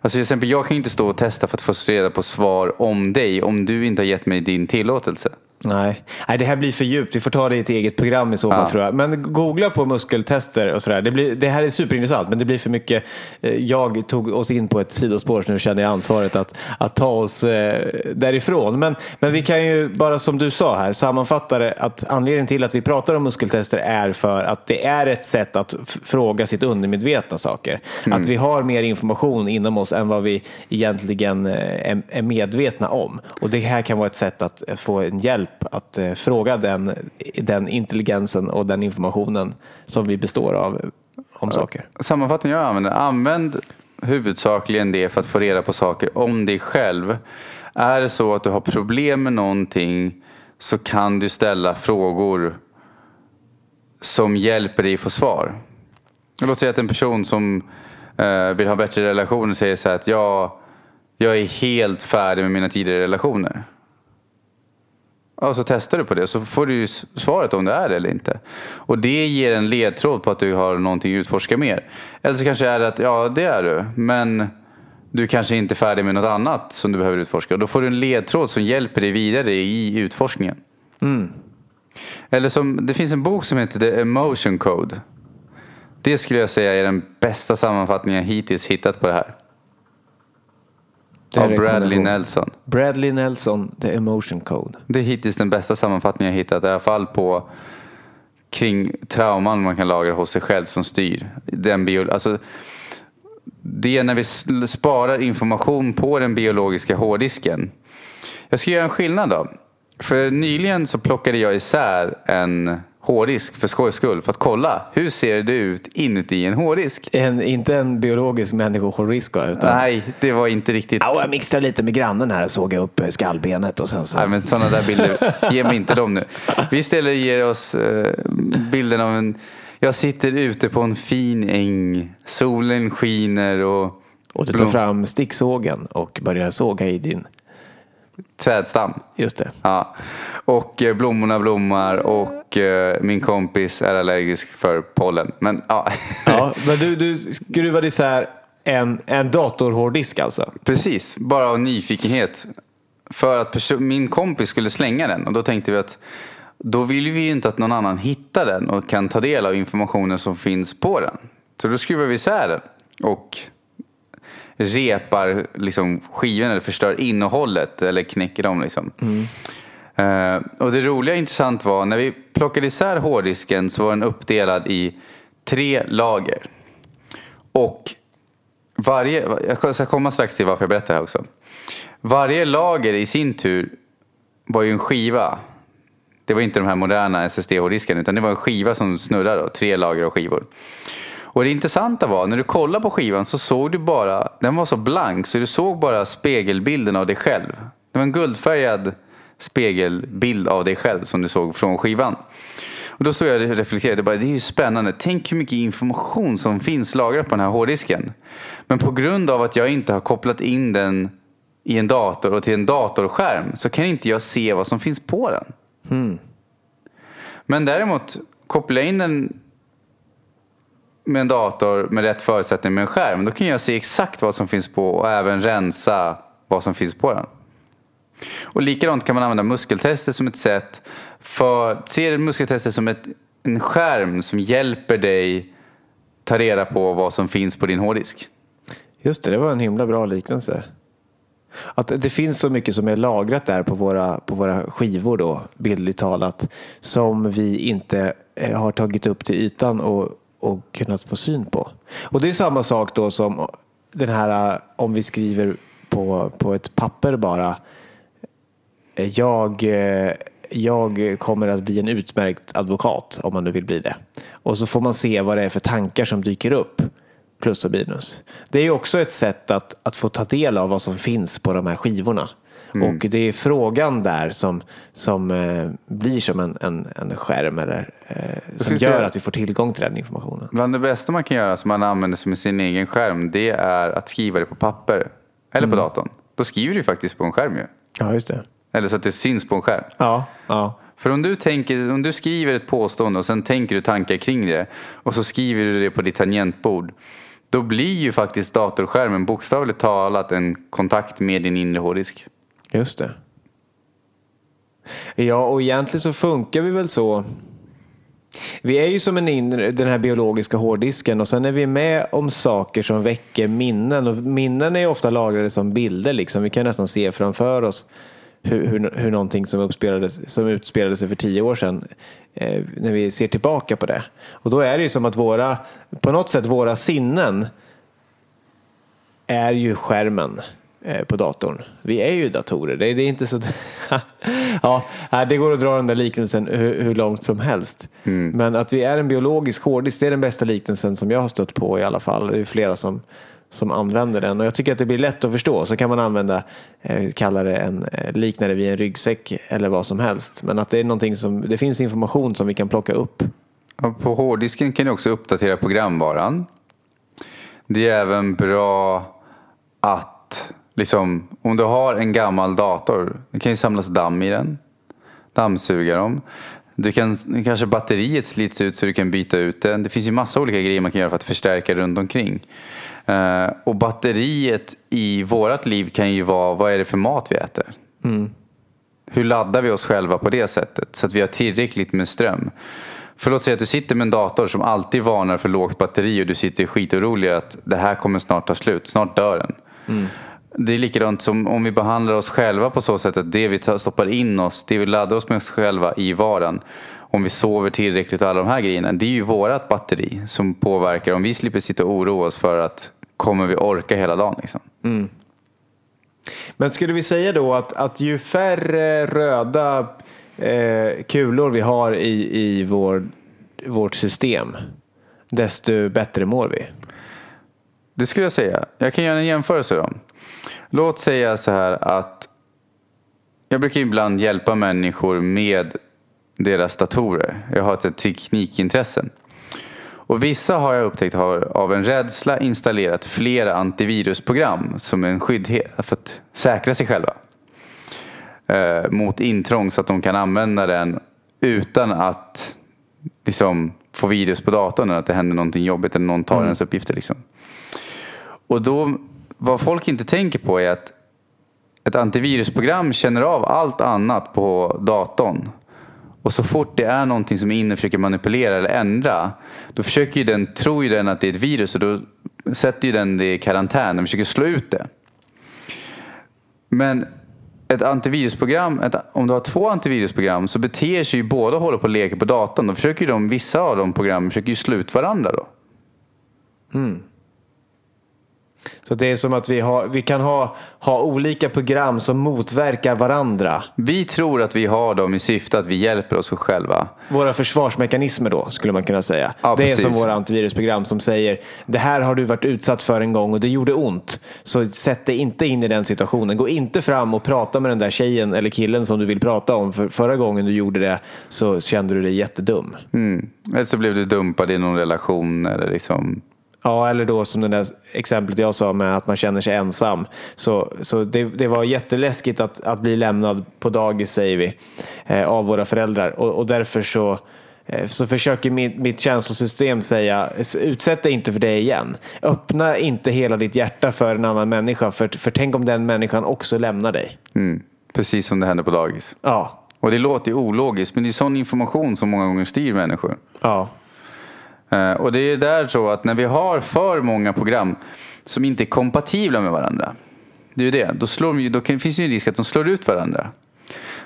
Alltså till exempel, jag kan inte stå och testa för att få reda på svar om dig om du inte har gett mig din tillåtelse. Nej. Nej, det här blir för djupt. Vi får ta det i ett eget program i så fall Ja. tror jag. Men googla på muskeltester och sådär. Det, blir, det här är superintressant men det blir för mycket. eh, Jag tog oss in på ett sidospår så nu känner jag ansvaret att, att ta oss eh, därifrån. Men, men vi kan ju bara som du sa här sammanfatta det att anledningen till att vi pratar om muskeltester är för att det är ett sätt att fråga sitt undermedvetna saker. Att vi har mer information inom oss än vad vi egentligen eh, är, är medvetna om. Och det här kan vara ett sätt att få en hjälp att eh, fråga den, den intelligensen och den informationen som vi består av om saker. Sammanfattningen jag använder, använd huvudsakligen det för att få reda på saker om dig själv. Är det så att du har problem med någonting så kan du ställa frågor som hjälper dig få svar. Låt säga att en person som eh, vill ha bättre relationer säger så här att jag, jag är helt färdig med mina tidigare relationer. Ja, så testar du på det så får du ju svaret om det är det eller inte. Och det ger en ledtråd på att du har någonting att utforska mer. Eller så kanske är det att ja, det är du. Men du kanske inte är färdig med något annat som du behöver utforska. Och då får du en ledtråd som hjälper dig vidare i utforskningen. Eller som, det finns en bok som heter The Emotion Code. Det skulle jag säga är den bästa sammanfattningen jag hittills hittat på det här. Av Bradley. Nelson. Bradley Nelson, The Emotion Code. Det är hittills den bästa sammanfattningen jag hittat. I alla fall på kring trauman man kan lagra hos sig själv som styr. Den bio, alltså, det är när vi sparar information på den biologiska hårddisken. Jag ska göra en skillnad då. För nyligen så plockade jag isär en hårddisk för skojs skull. För att kolla, hur ser det ut inuti en hårddisk? En, inte en biologisk människorisk va, utan Nej, det var inte riktigt... Ja, jag mixtrade lite med grannen här och såg upp eh, skallbenet och sen så. Nej, men sådana där bilder, ge mig inte dem nu. Vi istället ger oss eh, bilden av en... Jag sitter ute på en fin äng. Solen skiner och... Och du tar blom- fram sticksågen och börjar såga i din, Trädstam. just det. Ja. Och eh, blommorna blommar och eh, min kompis är allergisk för pollen. Men ja, Ja, men du, du skruvade isär en, en datorhårddisk alltså? precis. Bara av nyfikenhet. För att min kompis skulle slänga den och då tänkte vi att då vill vi ju inte att någon annan hittar den och kan ta del av informationen som finns på den. Så då skruvar vi isär den och repar liksom skivorna eller förstör innehållet eller knäcker dem. Liksom. Eh, och det roliga och intressant var när vi plockade isär hårddisken så var den uppdelad i tre lager. Och varje, jag ska komma strax till varför jag berättar det här också. Varje lager i sin tur var ju en skiva. Det var inte de här moderna SSD-hårddisken utan det var en skiva som snurrade då, tre lager av skivor. Och det intressanta var, när du kollade på skivan så såg du bara, den var så blank så du såg bara spegelbilden av dig själv. Det var en guldfärgad spegelbild av dig själv som du såg från skivan. Och då stod jag och reflekterade, bara, det är ju spännande. Tänk hur mycket information som finns lagrat på den här hårddisken. Men på grund av att jag inte har kopplat in den i en dator och till en datorskärm så kan inte jag se vad som finns på den. Men däremot kopplar jag in den med en dator med rätt förutsättning med en skärm. Då kan jag se exakt vad som finns på och även rensa vad som finns på den. Och likadant kan man använda muskeltester som ett sätt för, se muskeltester som ett, en skärm som hjälper dig ta reda på vad som finns på din hårddisk. Just det, det var en himla bra liknelse. Att det finns så mycket som är lagrat där på våra, på våra skivor då, bildligt talat, som vi inte eh, har tagit upp till ytan och, och kunnat få syn på. Och det är samma sak då som den här, eh, om vi skriver på, på ett papper bara, jag, eh, jag kommer att bli en utmärkt advokat om man nu vill bli det. Och så får man se vad det är för tankar som dyker upp. Plus och minus. Det är också ett sätt att, att få ta del av vad som finns på de här skivorna. Och det är frågan där som, som eh, blir som en, en, en skärm eller, eh, som gör att vi får tillgång till den informationen. Bland det bästa man kan göra som man använder som sin egen skärm det är att skriva det på papper. eller på datorn. Då skriver du faktiskt på en skärm ju. Ja, just det. Eller så att det syns på en skärm. Ja, ja. För om du, tänker, om du skriver ett påstående och sen tänker du tankar kring det och så skriver du det på ditt tangentbord. Då blir ju faktiskt datorskärmen bokstavligt talat en kontakt med din inre hårddisk. Just det. Ja, och egentligen så funkar vi väl så. Vi är ju som en inre, den här biologiska hårddisken och sen är vi med om saker som väcker minnen. Och minnen är ofta lagrade som bilder. Liksom. Vi kan nästan se framför oss hur, hur, hur någonting som, uppspelades, som utspelade sig för tio år sedan eh, när vi ser tillbaka på det. Och då är det ju som att våra, på något sätt våra sinnen är ju skärmen eh, på datorn. Vi är ju datorer. Det är, det är inte så... ja, det går att dra den där liknelsen hur, hur långt som helst. Mm. Men att vi är en biologisk hårddisk, det är den bästa liknelsen som jag har stött på i alla fall. Det är flera som, som använder den och jag tycker att det blir lätt att förstå. Så kan man använda, eh, kalla det en, eh, likna det vid en ryggsäck eller vad som helst. Men att det är någonting som, det finns information som vi kan plocka upp. På hårddisken kan du också uppdatera programvaran. Det är även bra att, liksom, om du har en gammal dator, det kan ju samlas damm i den. Dammsuga dem. Du kan, kanske batteriet slits ut så du kan byta ut den. Det finns ju massa olika grejer man kan göra för att förstärka runt omkring. Uh, och batteriet i vårat liv kan ju vara, vad är det för mat vi äter? Mm. Hur laddar vi oss själva på det sättet? Så att vi har tillräckligt med ström. För låt säga att du sitter med en dator som alltid varnar för lågt batteri och du sitter skitorolig att det här kommer snart ta slut, snart dör den. Mm. Det är likadant som om vi behandlar oss själva på så sätt att det vi stoppar in oss, det vi laddar oss med oss själva i vardagen. Om vi sover tillräckligt och alla de här grejerna. Det är ju vårat batteri som påverkar. Om vi slipper sitta och oroa oss för att kommer vi orka hela dagen liksom. Mm. Men skulle vi säga då att, att ju färre röda eh, kulor vi har i, i vår, vårt system, desto bättre mår vi? Det skulle jag säga. Jag kan göra en jämförelse då. Låt säga så här att jag brukar ibland hjälpa människor med deras datorer. Jag har ett teknikintresse. Och vissa har jag upptäckt har av en rädsla installerat flera antivirusprogram som en skyddhet för att säkra sig själva eh, mot intrång så att de kan använda den utan att liksom, få virus på datorn eller att det händer någonting jobbigt eller någon tar mm. ens uppgifter. Liksom. Och då, vad folk inte tänker på är att ett antivirusprogram känner av allt annat på datorn. Och så fort det är någonting som inne försöker manipulera eller ändra, då försöker ju den, tror ju den att det är ett virus och då sätter ju den det i karantän. Den försöker slå ut det. Men ett antivirusprogram, ett, om du har två antivirusprogram så beter sig ju båda och håller på och leker på datorn. Då försöker ju de, vissa av de programmen försöker ju slå ut varandra då. Mm. Så det är som att vi, har, vi kan ha, ha olika program som motverkar varandra. Vi tror att vi har dem i syfte att vi hjälper oss själva. Våra försvarsmekanismer då, skulle man kunna säga. Ja, det precis. är som våra antivirusprogram som säger det här har du varit utsatt för en gång och det gjorde ont. Så sätt dig inte in i den situationen. Gå inte fram och prata med den där tjejen eller killen som du vill prata om. För förra gången du gjorde det så kände du dig jättedum. Mm. Eller så blev du dumpad i någon relation eller liksom Ja, eller då som det där exemplet jag sa med att man känner sig ensam. Så, så det, det var jätteläskigt att, att bli lämnad på dagis, säger vi, eh, av våra föräldrar. Och, och därför så, eh, så försöker mitt, mitt känslosystem säga, utsätt dig inte för det igen. Öppna inte hela ditt hjärta för en annan människa, för, för tänk om den människan också lämnar dig. Mm. Precis som det händer på dagis. Ja. Och det låter ju ologiskt, men det är sån information som många gånger styr människor. Ja. Eh, och det är där så att när vi har för många program som inte är kompatibla med varandra. Det är ju det. Då, slår de, då finns det ju en risk att de slår ut varandra.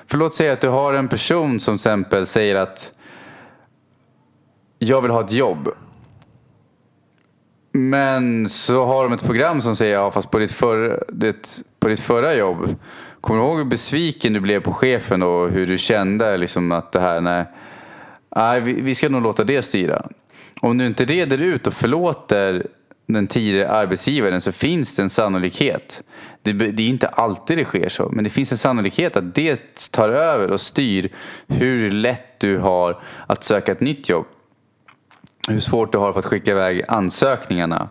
För låt säga att du har en person som exempel säger att jag vill ha ett jobb. Men så har de ett program som säger ja fast på ditt, för, ditt, på ditt förra jobb. Kommer du ihåg hur besviken du blev på chefen och hur du kände liksom att det här, nej, nej vi ska nog låta det styra. Om du inte reder ut och förlåter den tidigare arbetsgivaren så finns det en sannolikhet. Det, det, är inte alltid det sker så, men det finns en sannolikhet att det tar över och styr hur lätt du har att söka ett nytt jobb. Hur svårt du har för att skicka iväg ansökningarna.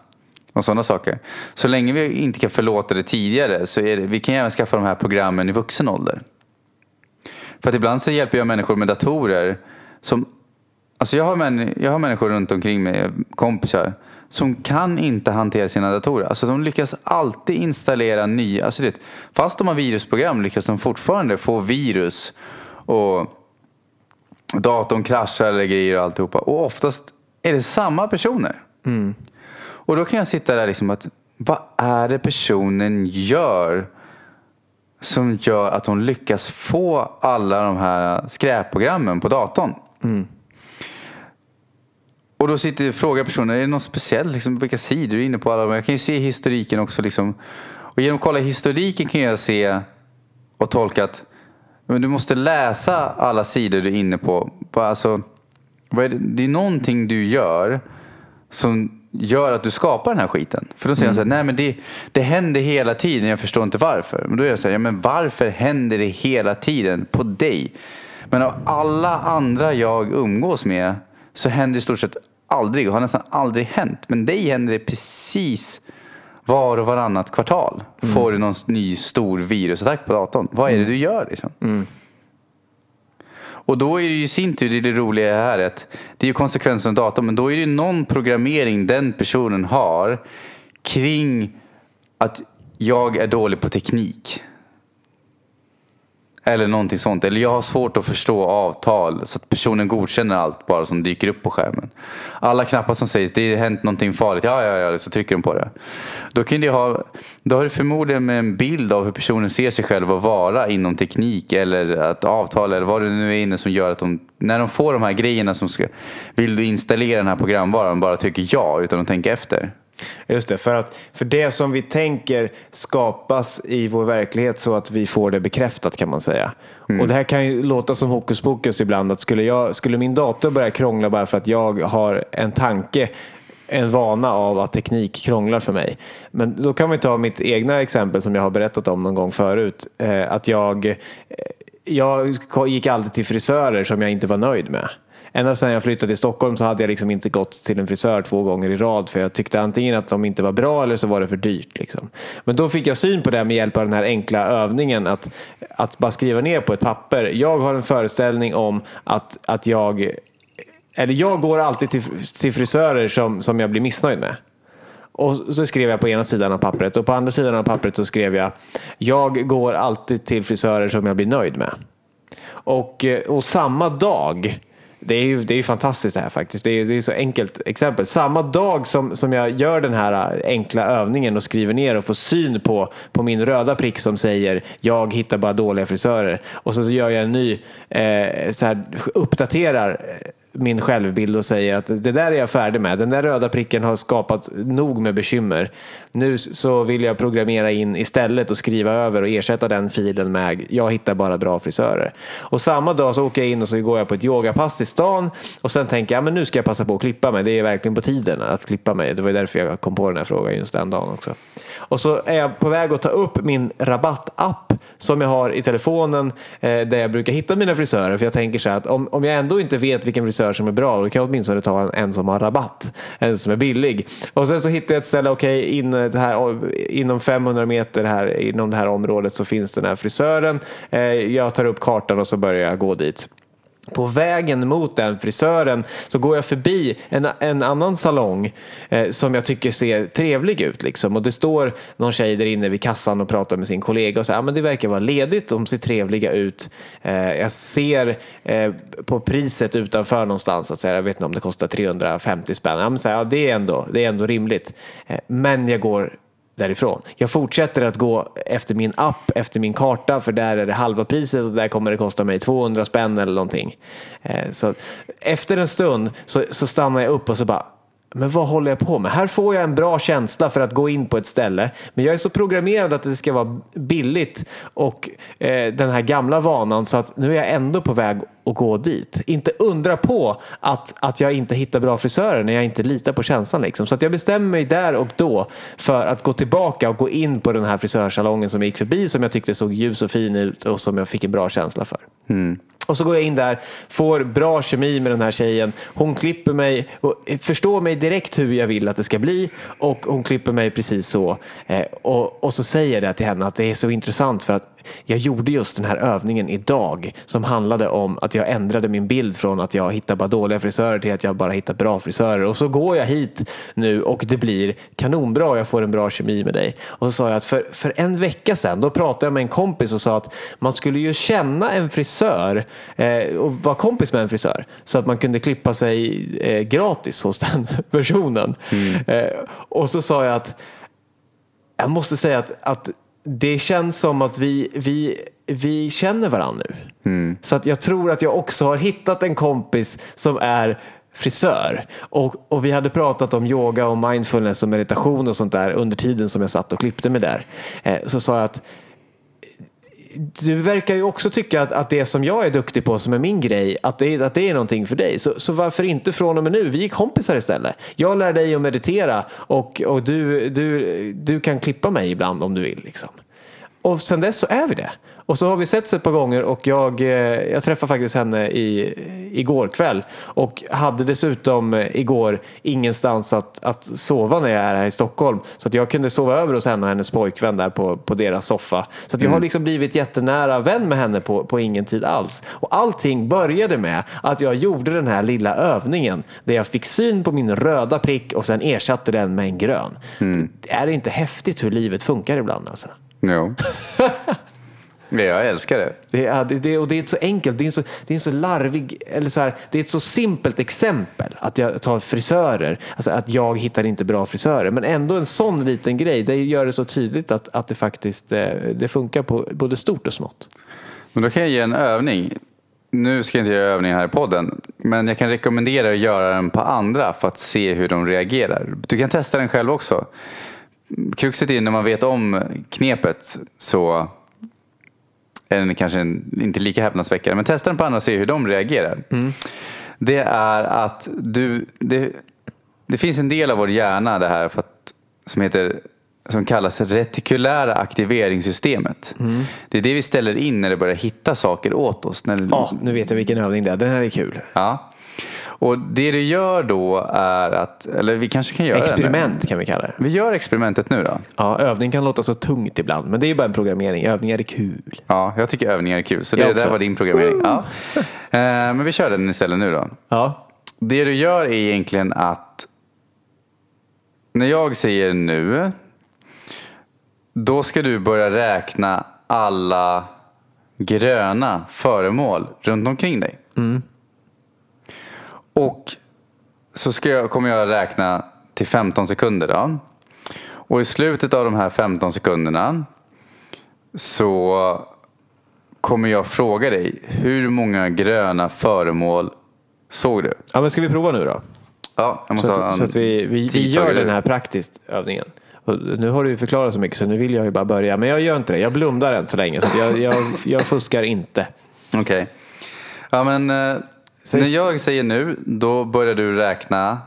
och sådana saker. Så länge vi inte kan förlåta det tidigare så är det, vi kan även skaffa de här programmen i vuxen ålder. För att ibland så hjälper jag människor med datorer som Alltså jag har, män, jag har människor runt omkring mig, kompisar, som kan inte hantera sina datorer. Alltså de lyckas alltid installera nya, alltså det, fast de har virusprogram lyckas de fortfarande få virus och datorn kraschar eller grejer och alltihopa. Och oftast är det samma personer. Mm. Och då kan jag sitta där liksom att vad är det personen gör som gör att de lyckas få alla de här skräpprogrammen på datorn? Mm. Och då sitter frågar personen, är det något speciellt? Liksom, vilka sidor du är inne på? Alla, jag kan ju se historiken också. Liksom. Och genom att kolla historiken kan jag se och tolka att men du måste läsa alla sidor du är inne på. Alltså, är det? det är någonting du gör som gör att du skapar den här skiten. För då säger mm. han så här, nej men det, det händer hela tiden, jag förstår inte varför. Men då är jag så här, ja men varför händer det hela tiden på dig? Men av alla andra jag umgås med så händer i stort sett aldrig och har nästan aldrig hänt. Men dig händer det precis var och varannat kvartal. Mm. Får du någon ny stor virusattack på datorn. Vad är det du gör liksom? Mm. Och då är det ju i sin tur det roliga här att det är ju konsekvensen av datorn men då är det ju någon programmering den personen har kring att jag är dålig på teknik. Eller någonting sånt. Eller jag har svårt att förstå avtal så att personen godkänner allt bara som dyker upp på skärmen. Alla knappar som sägs, det har hänt någonting farligt, ja ja ja, så trycker de på det. Då, kan det ha, då har du förmodligen med en bild av hur personen ser sig själv att vara inom teknik eller att avtal eller vad det nu är inne som gör att de, när de får de här grejerna som ska, vill du installera den här programvaran, bara trycker ja utan att tänka efter. Just det, för, att, för det som vi tänker skapas i vår verklighet så att vi får det bekräftat kan man säga. Mm. Och det här kan ju låta som hokus pokus ibland att skulle, jag, skulle min dator börja krångla bara för att jag har en tanke en vana av att teknik krånglar för mig. Men då kan vi ta mitt egna exempel som jag har berättat om någon gång förut. Eh, att jag, eh, jag gick alltid till frisörer som jag inte var nöjd med ända sedan jag flyttade till Stockholm så hade jag liksom inte gått till en frisör två gånger i rad för jag tyckte antingen att de inte var bra eller så var det för dyrt. Liksom. Men då fick jag syn på det med hjälp av den här enkla övningen att, att bara skriva ner på ett papper. Jag har en föreställning om att, att jag eller jag går alltid till, till frisörer som, som jag blir missnöjd med. Och så skrev jag på ena sidan av pappret och på andra sidan av pappret så skrev jag Jag går alltid till frisörer som jag blir nöjd med. Och, och samma dag det är ju det är fantastiskt det här faktiskt. Det är, det är så enkelt exempel. Samma dag som, som jag gör den här äh, enkla övningen och skriver ner och får syn på, på min röda prick som säger jag hittar bara dåliga frisörer. Och så, så gör jag en ny, eh, så här, uppdaterar eh, min självbild och säger att det där är jag färdig med. Den där röda pricken har skapat nog med bekymmer. Nu så vill jag programmera in istället och skriva över och ersätta den filen med jag hittar bara bra frisörer. Och samma dag så åker jag in och så går jag på ett yogapass i stan och sen tänker jag men nu ska jag passa på att klippa mig. Det är verkligen på tiden att klippa mig. Det var därför jag kom på den här frågan just den dagen också. Och så är jag på väg att ta upp min rabattapp som jag har i telefonen eh, där jag brukar hitta mina frisörer. För jag tänker så här att om, om jag ändå inte vet vilken frisör som är bra då kan jag åtminstone ta en, en som har rabatt. En som är billig. Och sen så hittar jag ett ställe, okej okay, in här, inom 500 meter här inom det här området så finns den här frisören. Eh, jag tar upp kartan och så börjar jag gå dit. På vägen mot den frisören så går jag förbi en, en annan salong eh, som jag tycker ser trevlig ut. Liksom. Och det står någon tjej där inne vid kassan och pratar med sin kollega och säger att ah, det verkar vara ledigt, de ser trevliga ut. Eh, jag ser eh, på priset utanför någonstans, att säga, jag vet inte om det kostar 350 spänn. Ja, men så här, ja, det, är ändå, det är ändå rimligt. Eh, men jag går därifrån. Jag fortsätter att gå efter min app, efter min karta för där är det halva priset och där kommer det kosta mig 200 spänn eller någonting. Eh, så efter en stund så, så stannar jag upp och så bara men vad håller jag på med? Här får jag en bra känsla för att gå in på ett ställe. Men jag är så programmerad att det ska vara billigt och eh, den här gamla vanan så att nu är jag ändå på väg att gå dit. Inte undra på att, att jag inte hittar bra frisörer när jag inte litar på känslan. Liksom. Så att jag bestämmer mig där och då för att gå tillbaka och gå in på den här frisörsalongen som jag gick förbi som jag tyckte såg ljus och fin ut och som jag fick en bra känsla för. Mm. Och så går jag in där, får bra kemi med den här tjejen. Hon klipper mig, och förstår mig direkt hur jag vill att det ska bli och hon klipper mig precis så. Eh, och, och så säger jag det till henne att det är så intressant för att jag gjorde just den här övningen idag som handlade om att jag ändrade min bild från att jag hittar bara dåliga frisörer till att jag bara hittar bra frisörer. Och så går jag hit nu och det blir kanonbra och jag får en bra kemi med dig. Och så sa jag att för, för en vecka sedan då pratade jag med en kompis och sa att man skulle ju känna en frisör eh, och vara kompis med en frisör så att man kunde klippa sig eh, gratis hos den personen. Eh, och så sa jag att jag måste säga att, att det känns som att vi, vi, vi känner varandra nu. Så att jag tror att jag också har hittat en kompis som är frisör. Och, och vi hade pratat om yoga och mindfulness och meditation och sånt där under tiden som jag satt och klippte mig där. Eh, så sa jag att du verkar ju också tycka att, att det som jag är duktig på som är min grej, att det, att det är någonting för dig. Så, så varför inte från och med nu? Vi är kompisar istället. Jag lär dig att meditera och, och du, du, du kan klippa mig ibland om du vill. Liksom. Och sen dess så är vi det. Och så har vi setts ett par gånger och jag, eh, jag träffade faktiskt henne i, igår kväll och hade dessutom eh, igår ingenstans att, att sova när jag är här i Stockholm. Så att jag kunde sova över hos henne och hennes pojkvän där på, på deras soffa. Så att jag har liksom blivit jättenära vän med henne på, på ingen tid alls. Och allting började med att jag gjorde den här lilla övningen där jag fick syn på min röda prick och sen ersatte den med en grön. Är det inte häftigt hur livet funkar ibland alltså? Ja, jag älskar det. Det är, det, och det är så enkelt, det är så, det är så larvig, eller så här, det är ett så simpelt exempel att jag tar frisörer, alltså att jag hittar inte bra frisörer, men ändå en sån liten grej, det gör det så tydligt att, att det faktiskt eh, det funkar på både stort och smått. Men då kan jag ge en övning. Nu ska jag inte göra övning här i podden, men jag kan rekommendera att göra den på andra för att se hur de reagerar. Du kan testa den själv också. Kruxet är när man vet om knepet så den kanske inte lika häpnadsväckande. Men testa den på andra och se hur de reagerar. Det är att du, det, det finns en del av vår hjärna det här för att, som heter som kallas retikulära aktiveringssystemet. Det är det vi ställer in när det börjar hitta saker åt oss. När, Ja, nu vet jag vilken övning det är, den här är kul. Ja. Och det du gör då är att, eller vi kanske kan göra det Experiment kan vi kalla det. nu. Vi gör experimentet nu då. Ja, övning kan låta så tungt ibland, men det är bara en programmering. Övningar är kul. Ja, jag tycker övningar är kul. Så Jag det där också. var din programmering. Ja. Eh, Men vi kör den istället nu då. Ja, Det du gör är egentligen att när jag säger nu, då ska du börja räkna alla gröna föremål runt omkring dig. Och så ska jag, kommer jag räkna till 15 sekunder. Då. Och i slutet av de här 15 sekunderna så kommer jag fråga dig hur många gröna föremål såg du? ja men ska vi prova nu då? Ja, jag Så måste ha att, en så att vi, vi, vi gör den här praktiskt, övningen. Och nu har du ju förklarat så mycket så nu vill jag ju bara börja. Men jag gör inte det. Jag blundar än så länge. Så jag, jag, jag fuskar inte. Okej. Ja, men eh, när jag säger nu, då börjar du räkna,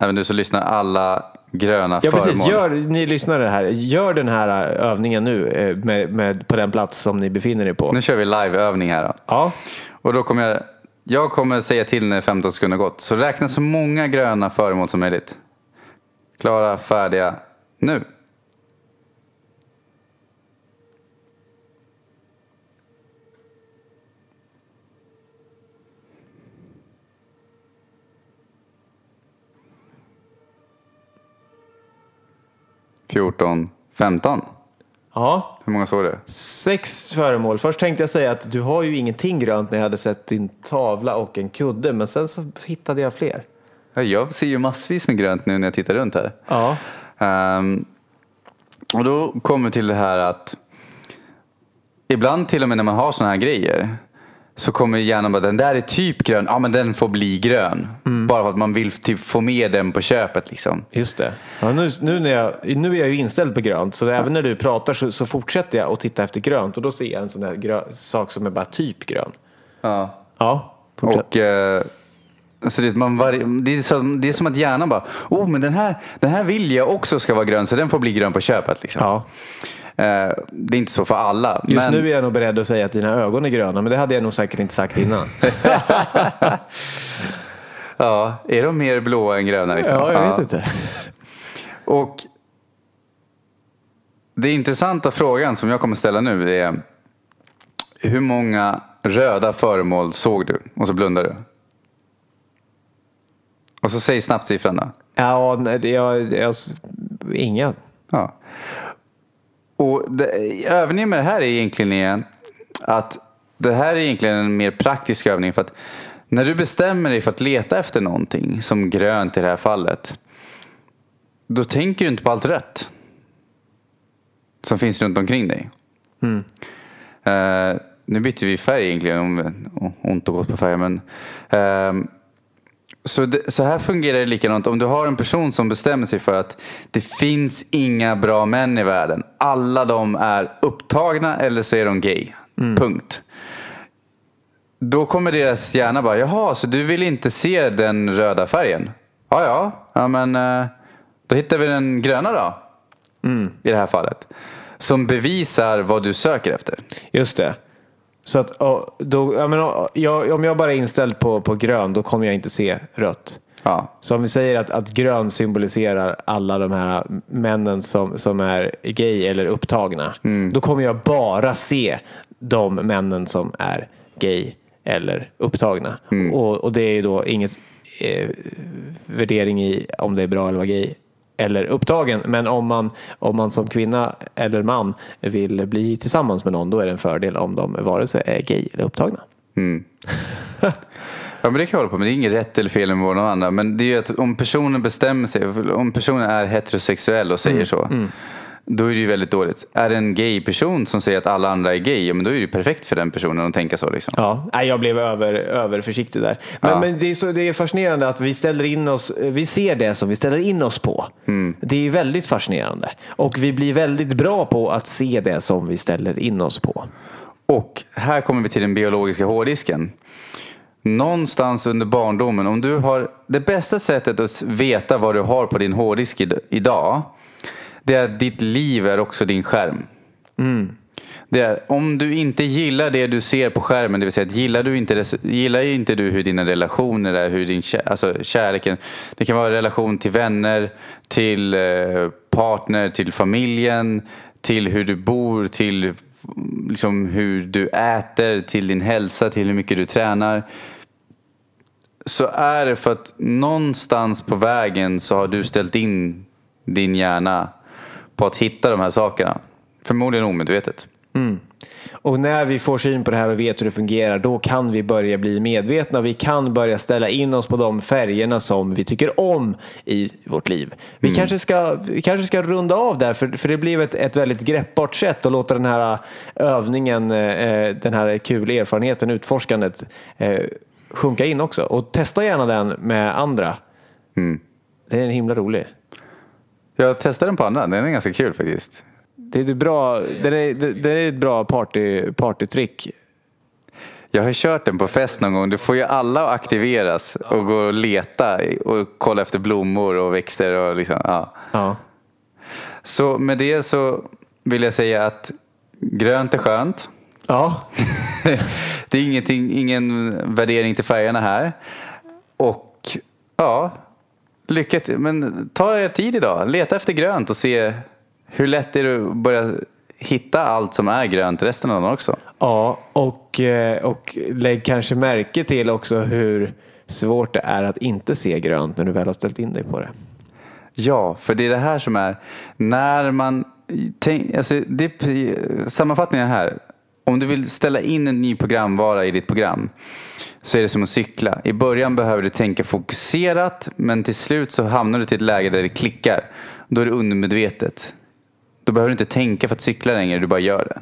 även du som lyssnar, alla gröna Ja föremål. precis, gör, ni lyssnare här, gör den här övningen nu eh, med, med, på den plats som ni befinner er på. Nu kör vi liveövning här då. Ja, Och då kommer jag, jag kommer säga till när 15 sekunder har gått. Så räkna så många gröna föremål som möjligt. Klara, färdiga, nu. Fjorton, femton. ja. Hur många såg du? Sex föremål. Först tänkte jag säga att du har ju ingenting grönt när jag hade sett din tavla och en kudde. Men sen så hittade jag fler. Ja, jag ser ju massvis med grönt nu när jag tittar runt här. Ja, Ehm, och då kommer vi till det här att ibland till och med när man har sådana här grejer så kommer hjärnan bara den där är typ grön, ja men den får bli grön. Bara för att man vill typ få med den på köpet liksom. just det. Ja, nu, nu, när jag, nu är jag ju inställd på grönt. Så även när du pratar så, så fortsätter jag att titta efter grönt. Och då ser jag en sån här grö, sak som är bara typ grön. Ja. Ja, fortsätt. Och eh, så det, man var, det, är som, det är som att hjärnan bara, oh men den här, den här vill jag också ska vara grön så den får bli grön på köpet liksom. Ja. Eh, det är inte så för alla. Just men... nu är jag nog beredd att säga att dina ögon är gröna, men det hade jag nog säkert inte sagt innan. Ja, är de mer blåa än gröna? Liksom? ja, jag vet inte. Och det intressanta frågan som jag kommer ställa nu är hur många röda föremål såg du? Och så blundar du. Och så säg snabbt siffran då. Ja, nej, jag, jag, inga. Ja. Och det, övningen med det här är egentligen är att det här är egentligen en mer praktisk övning för att när du bestämmer dig för att leta efter någonting, som grönt i det här fallet, då tänker du inte på allt rött som finns runt omkring dig. Eh, nu byter vi färg egentligen, om, ont och gott på färger, men ehm, så, det, så här fungerar det likadant. Om du har en person som bestämmer sig för att det finns inga bra män i världen. Alla de är upptagna eller så är de gay. Punkt. Då kommer deras hjärna bara, jaha, så du vill inte se den röda färgen? Ja, ja, ja men eh, då hittar vi den gröna då. I det här fallet. Som bevisar vad du söker efter. Just det. Så att, då, jag menar, jag, om jag bara är inställd på, på grön, då kommer jag inte se rött. Ja, Så om vi säger att, att grön symboliserar alla de här männen som, som är gay eller upptagna. Då kommer jag bara se de männen som är gay eller upptagna. Och, och det är ju då inget eh, värdering i om det är bra eller vara gay eller upptagen. Men om man, om man som kvinna eller man vill bli tillsammans med någon då är det en fördel om de vare sig är gay eller upptagna. Ja men det kan jag hålla på med. Det är inget rätt eller fel med någon annan. Men det är ju att om personen bestämmer sig, om personen är heterosexuell och säger så. Då är det ju väldigt dåligt. Är det en gay person som säger att alla andra är gay, ja, men då är det ju perfekt för den personen att tänka så. Liksom. Ja, nej, jag blev över, överförsiktig där. Men, Ja. men det, är så, det är fascinerande att vi ställer in oss, vi ser det som vi ställer in oss på. Det är väldigt fascinerande. Och vi blir väldigt bra på att se det som vi ställer in oss på. Och här kommer vi till den biologiska hårddisken. Någonstans under barndomen, om du har det bästa sättet att veta vad du har på din hårddisk id- idag, det är att ditt liv är också din skärm. Det är, om du inte gillar det du ser på skärmen, det vill säga att gillar du inte, gillar inte du hur dina relationer är, hur din alltså kärleken, det kan vara relation till vänner, till eh, partner, till familjen, till hur du bor, till mm, liksom, hur du äter, till din hälsa, till hur mycket du tränar. Så är det för att någonstans på vägen så har du ställt in din hjärna på att hitta de här sakerna. Förmodligen omedvetet. Och när vi får syn på det här och vet hur det fungerar, då kan vi börja bli medvetna. Vi kan börja ställa in oss på de färgerna som vi tycker om i vårt liv. Vi, kanske, ska, vi kanske ska runda av där, för, för det blev ett, ett väldigt greppbart sätt att låta den här övningen, eh, den här kul erfarenheten, utforskandet, eh, sjunka in också. Och testa gärna den med andra. Det är en himla rolig. Jag testade den på andra, den är ganska kul faktiskt. Det är, ett bra, det är, det, är ett bra party, partytrick. Jag har kört den på fest någon gång. Du får ju alla att aktiveras och gå och leta och kolla efter blommor och växter. Och liksom, ja. Ja. Så med det så vill jag säga att grönt är skönt. Ja. det är ingenting, ingen värdering till färgerna här. Och ja, lycka till. Men ta er tid idag. Leta efter grönt och se hur lätt är det att börja hitta allt som är grönt resten av dagen också. Ja, och, eh, och lägg kanske märke till också hur svårt det är att inte se grönt när du väl har ställt in dig på det. Ja, för det är det här som är när man tänk, alltså det, sammanfattningen här. Om du vill ställa in en ny programvara i ditt program så är det som att cykla. I början behöver du tänka fokuserat men till slut så hamnar du till ett läge där det klickar. Då är det undermedvetet. Då behöver du inte tänka för att cykla längre, du bara gör det.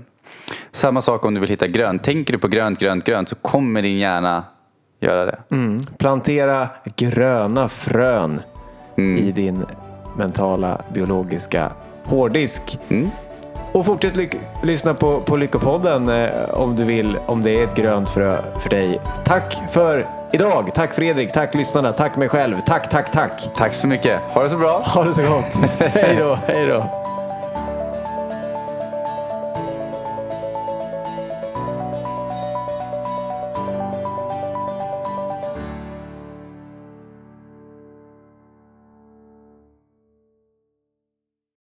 Samma sak om du vill hitta grönt. Tänker du på grönt, grönt, grönt så kommer din hjärna göra det. Mm. Plantera gröna frön i din mentala biologiska hårddisk. Mm. Och fortsätt ly- lyssna på, på Lyckopodden eh, om du vill, om det är ett grönt frö för dig. Tack för idag. Tack Fredrik, tack lyssnarna, tack mig själv. Tack, tack, tack. Tack så mycket. Ha det så bra. Ha det så gott. hej då, hej då.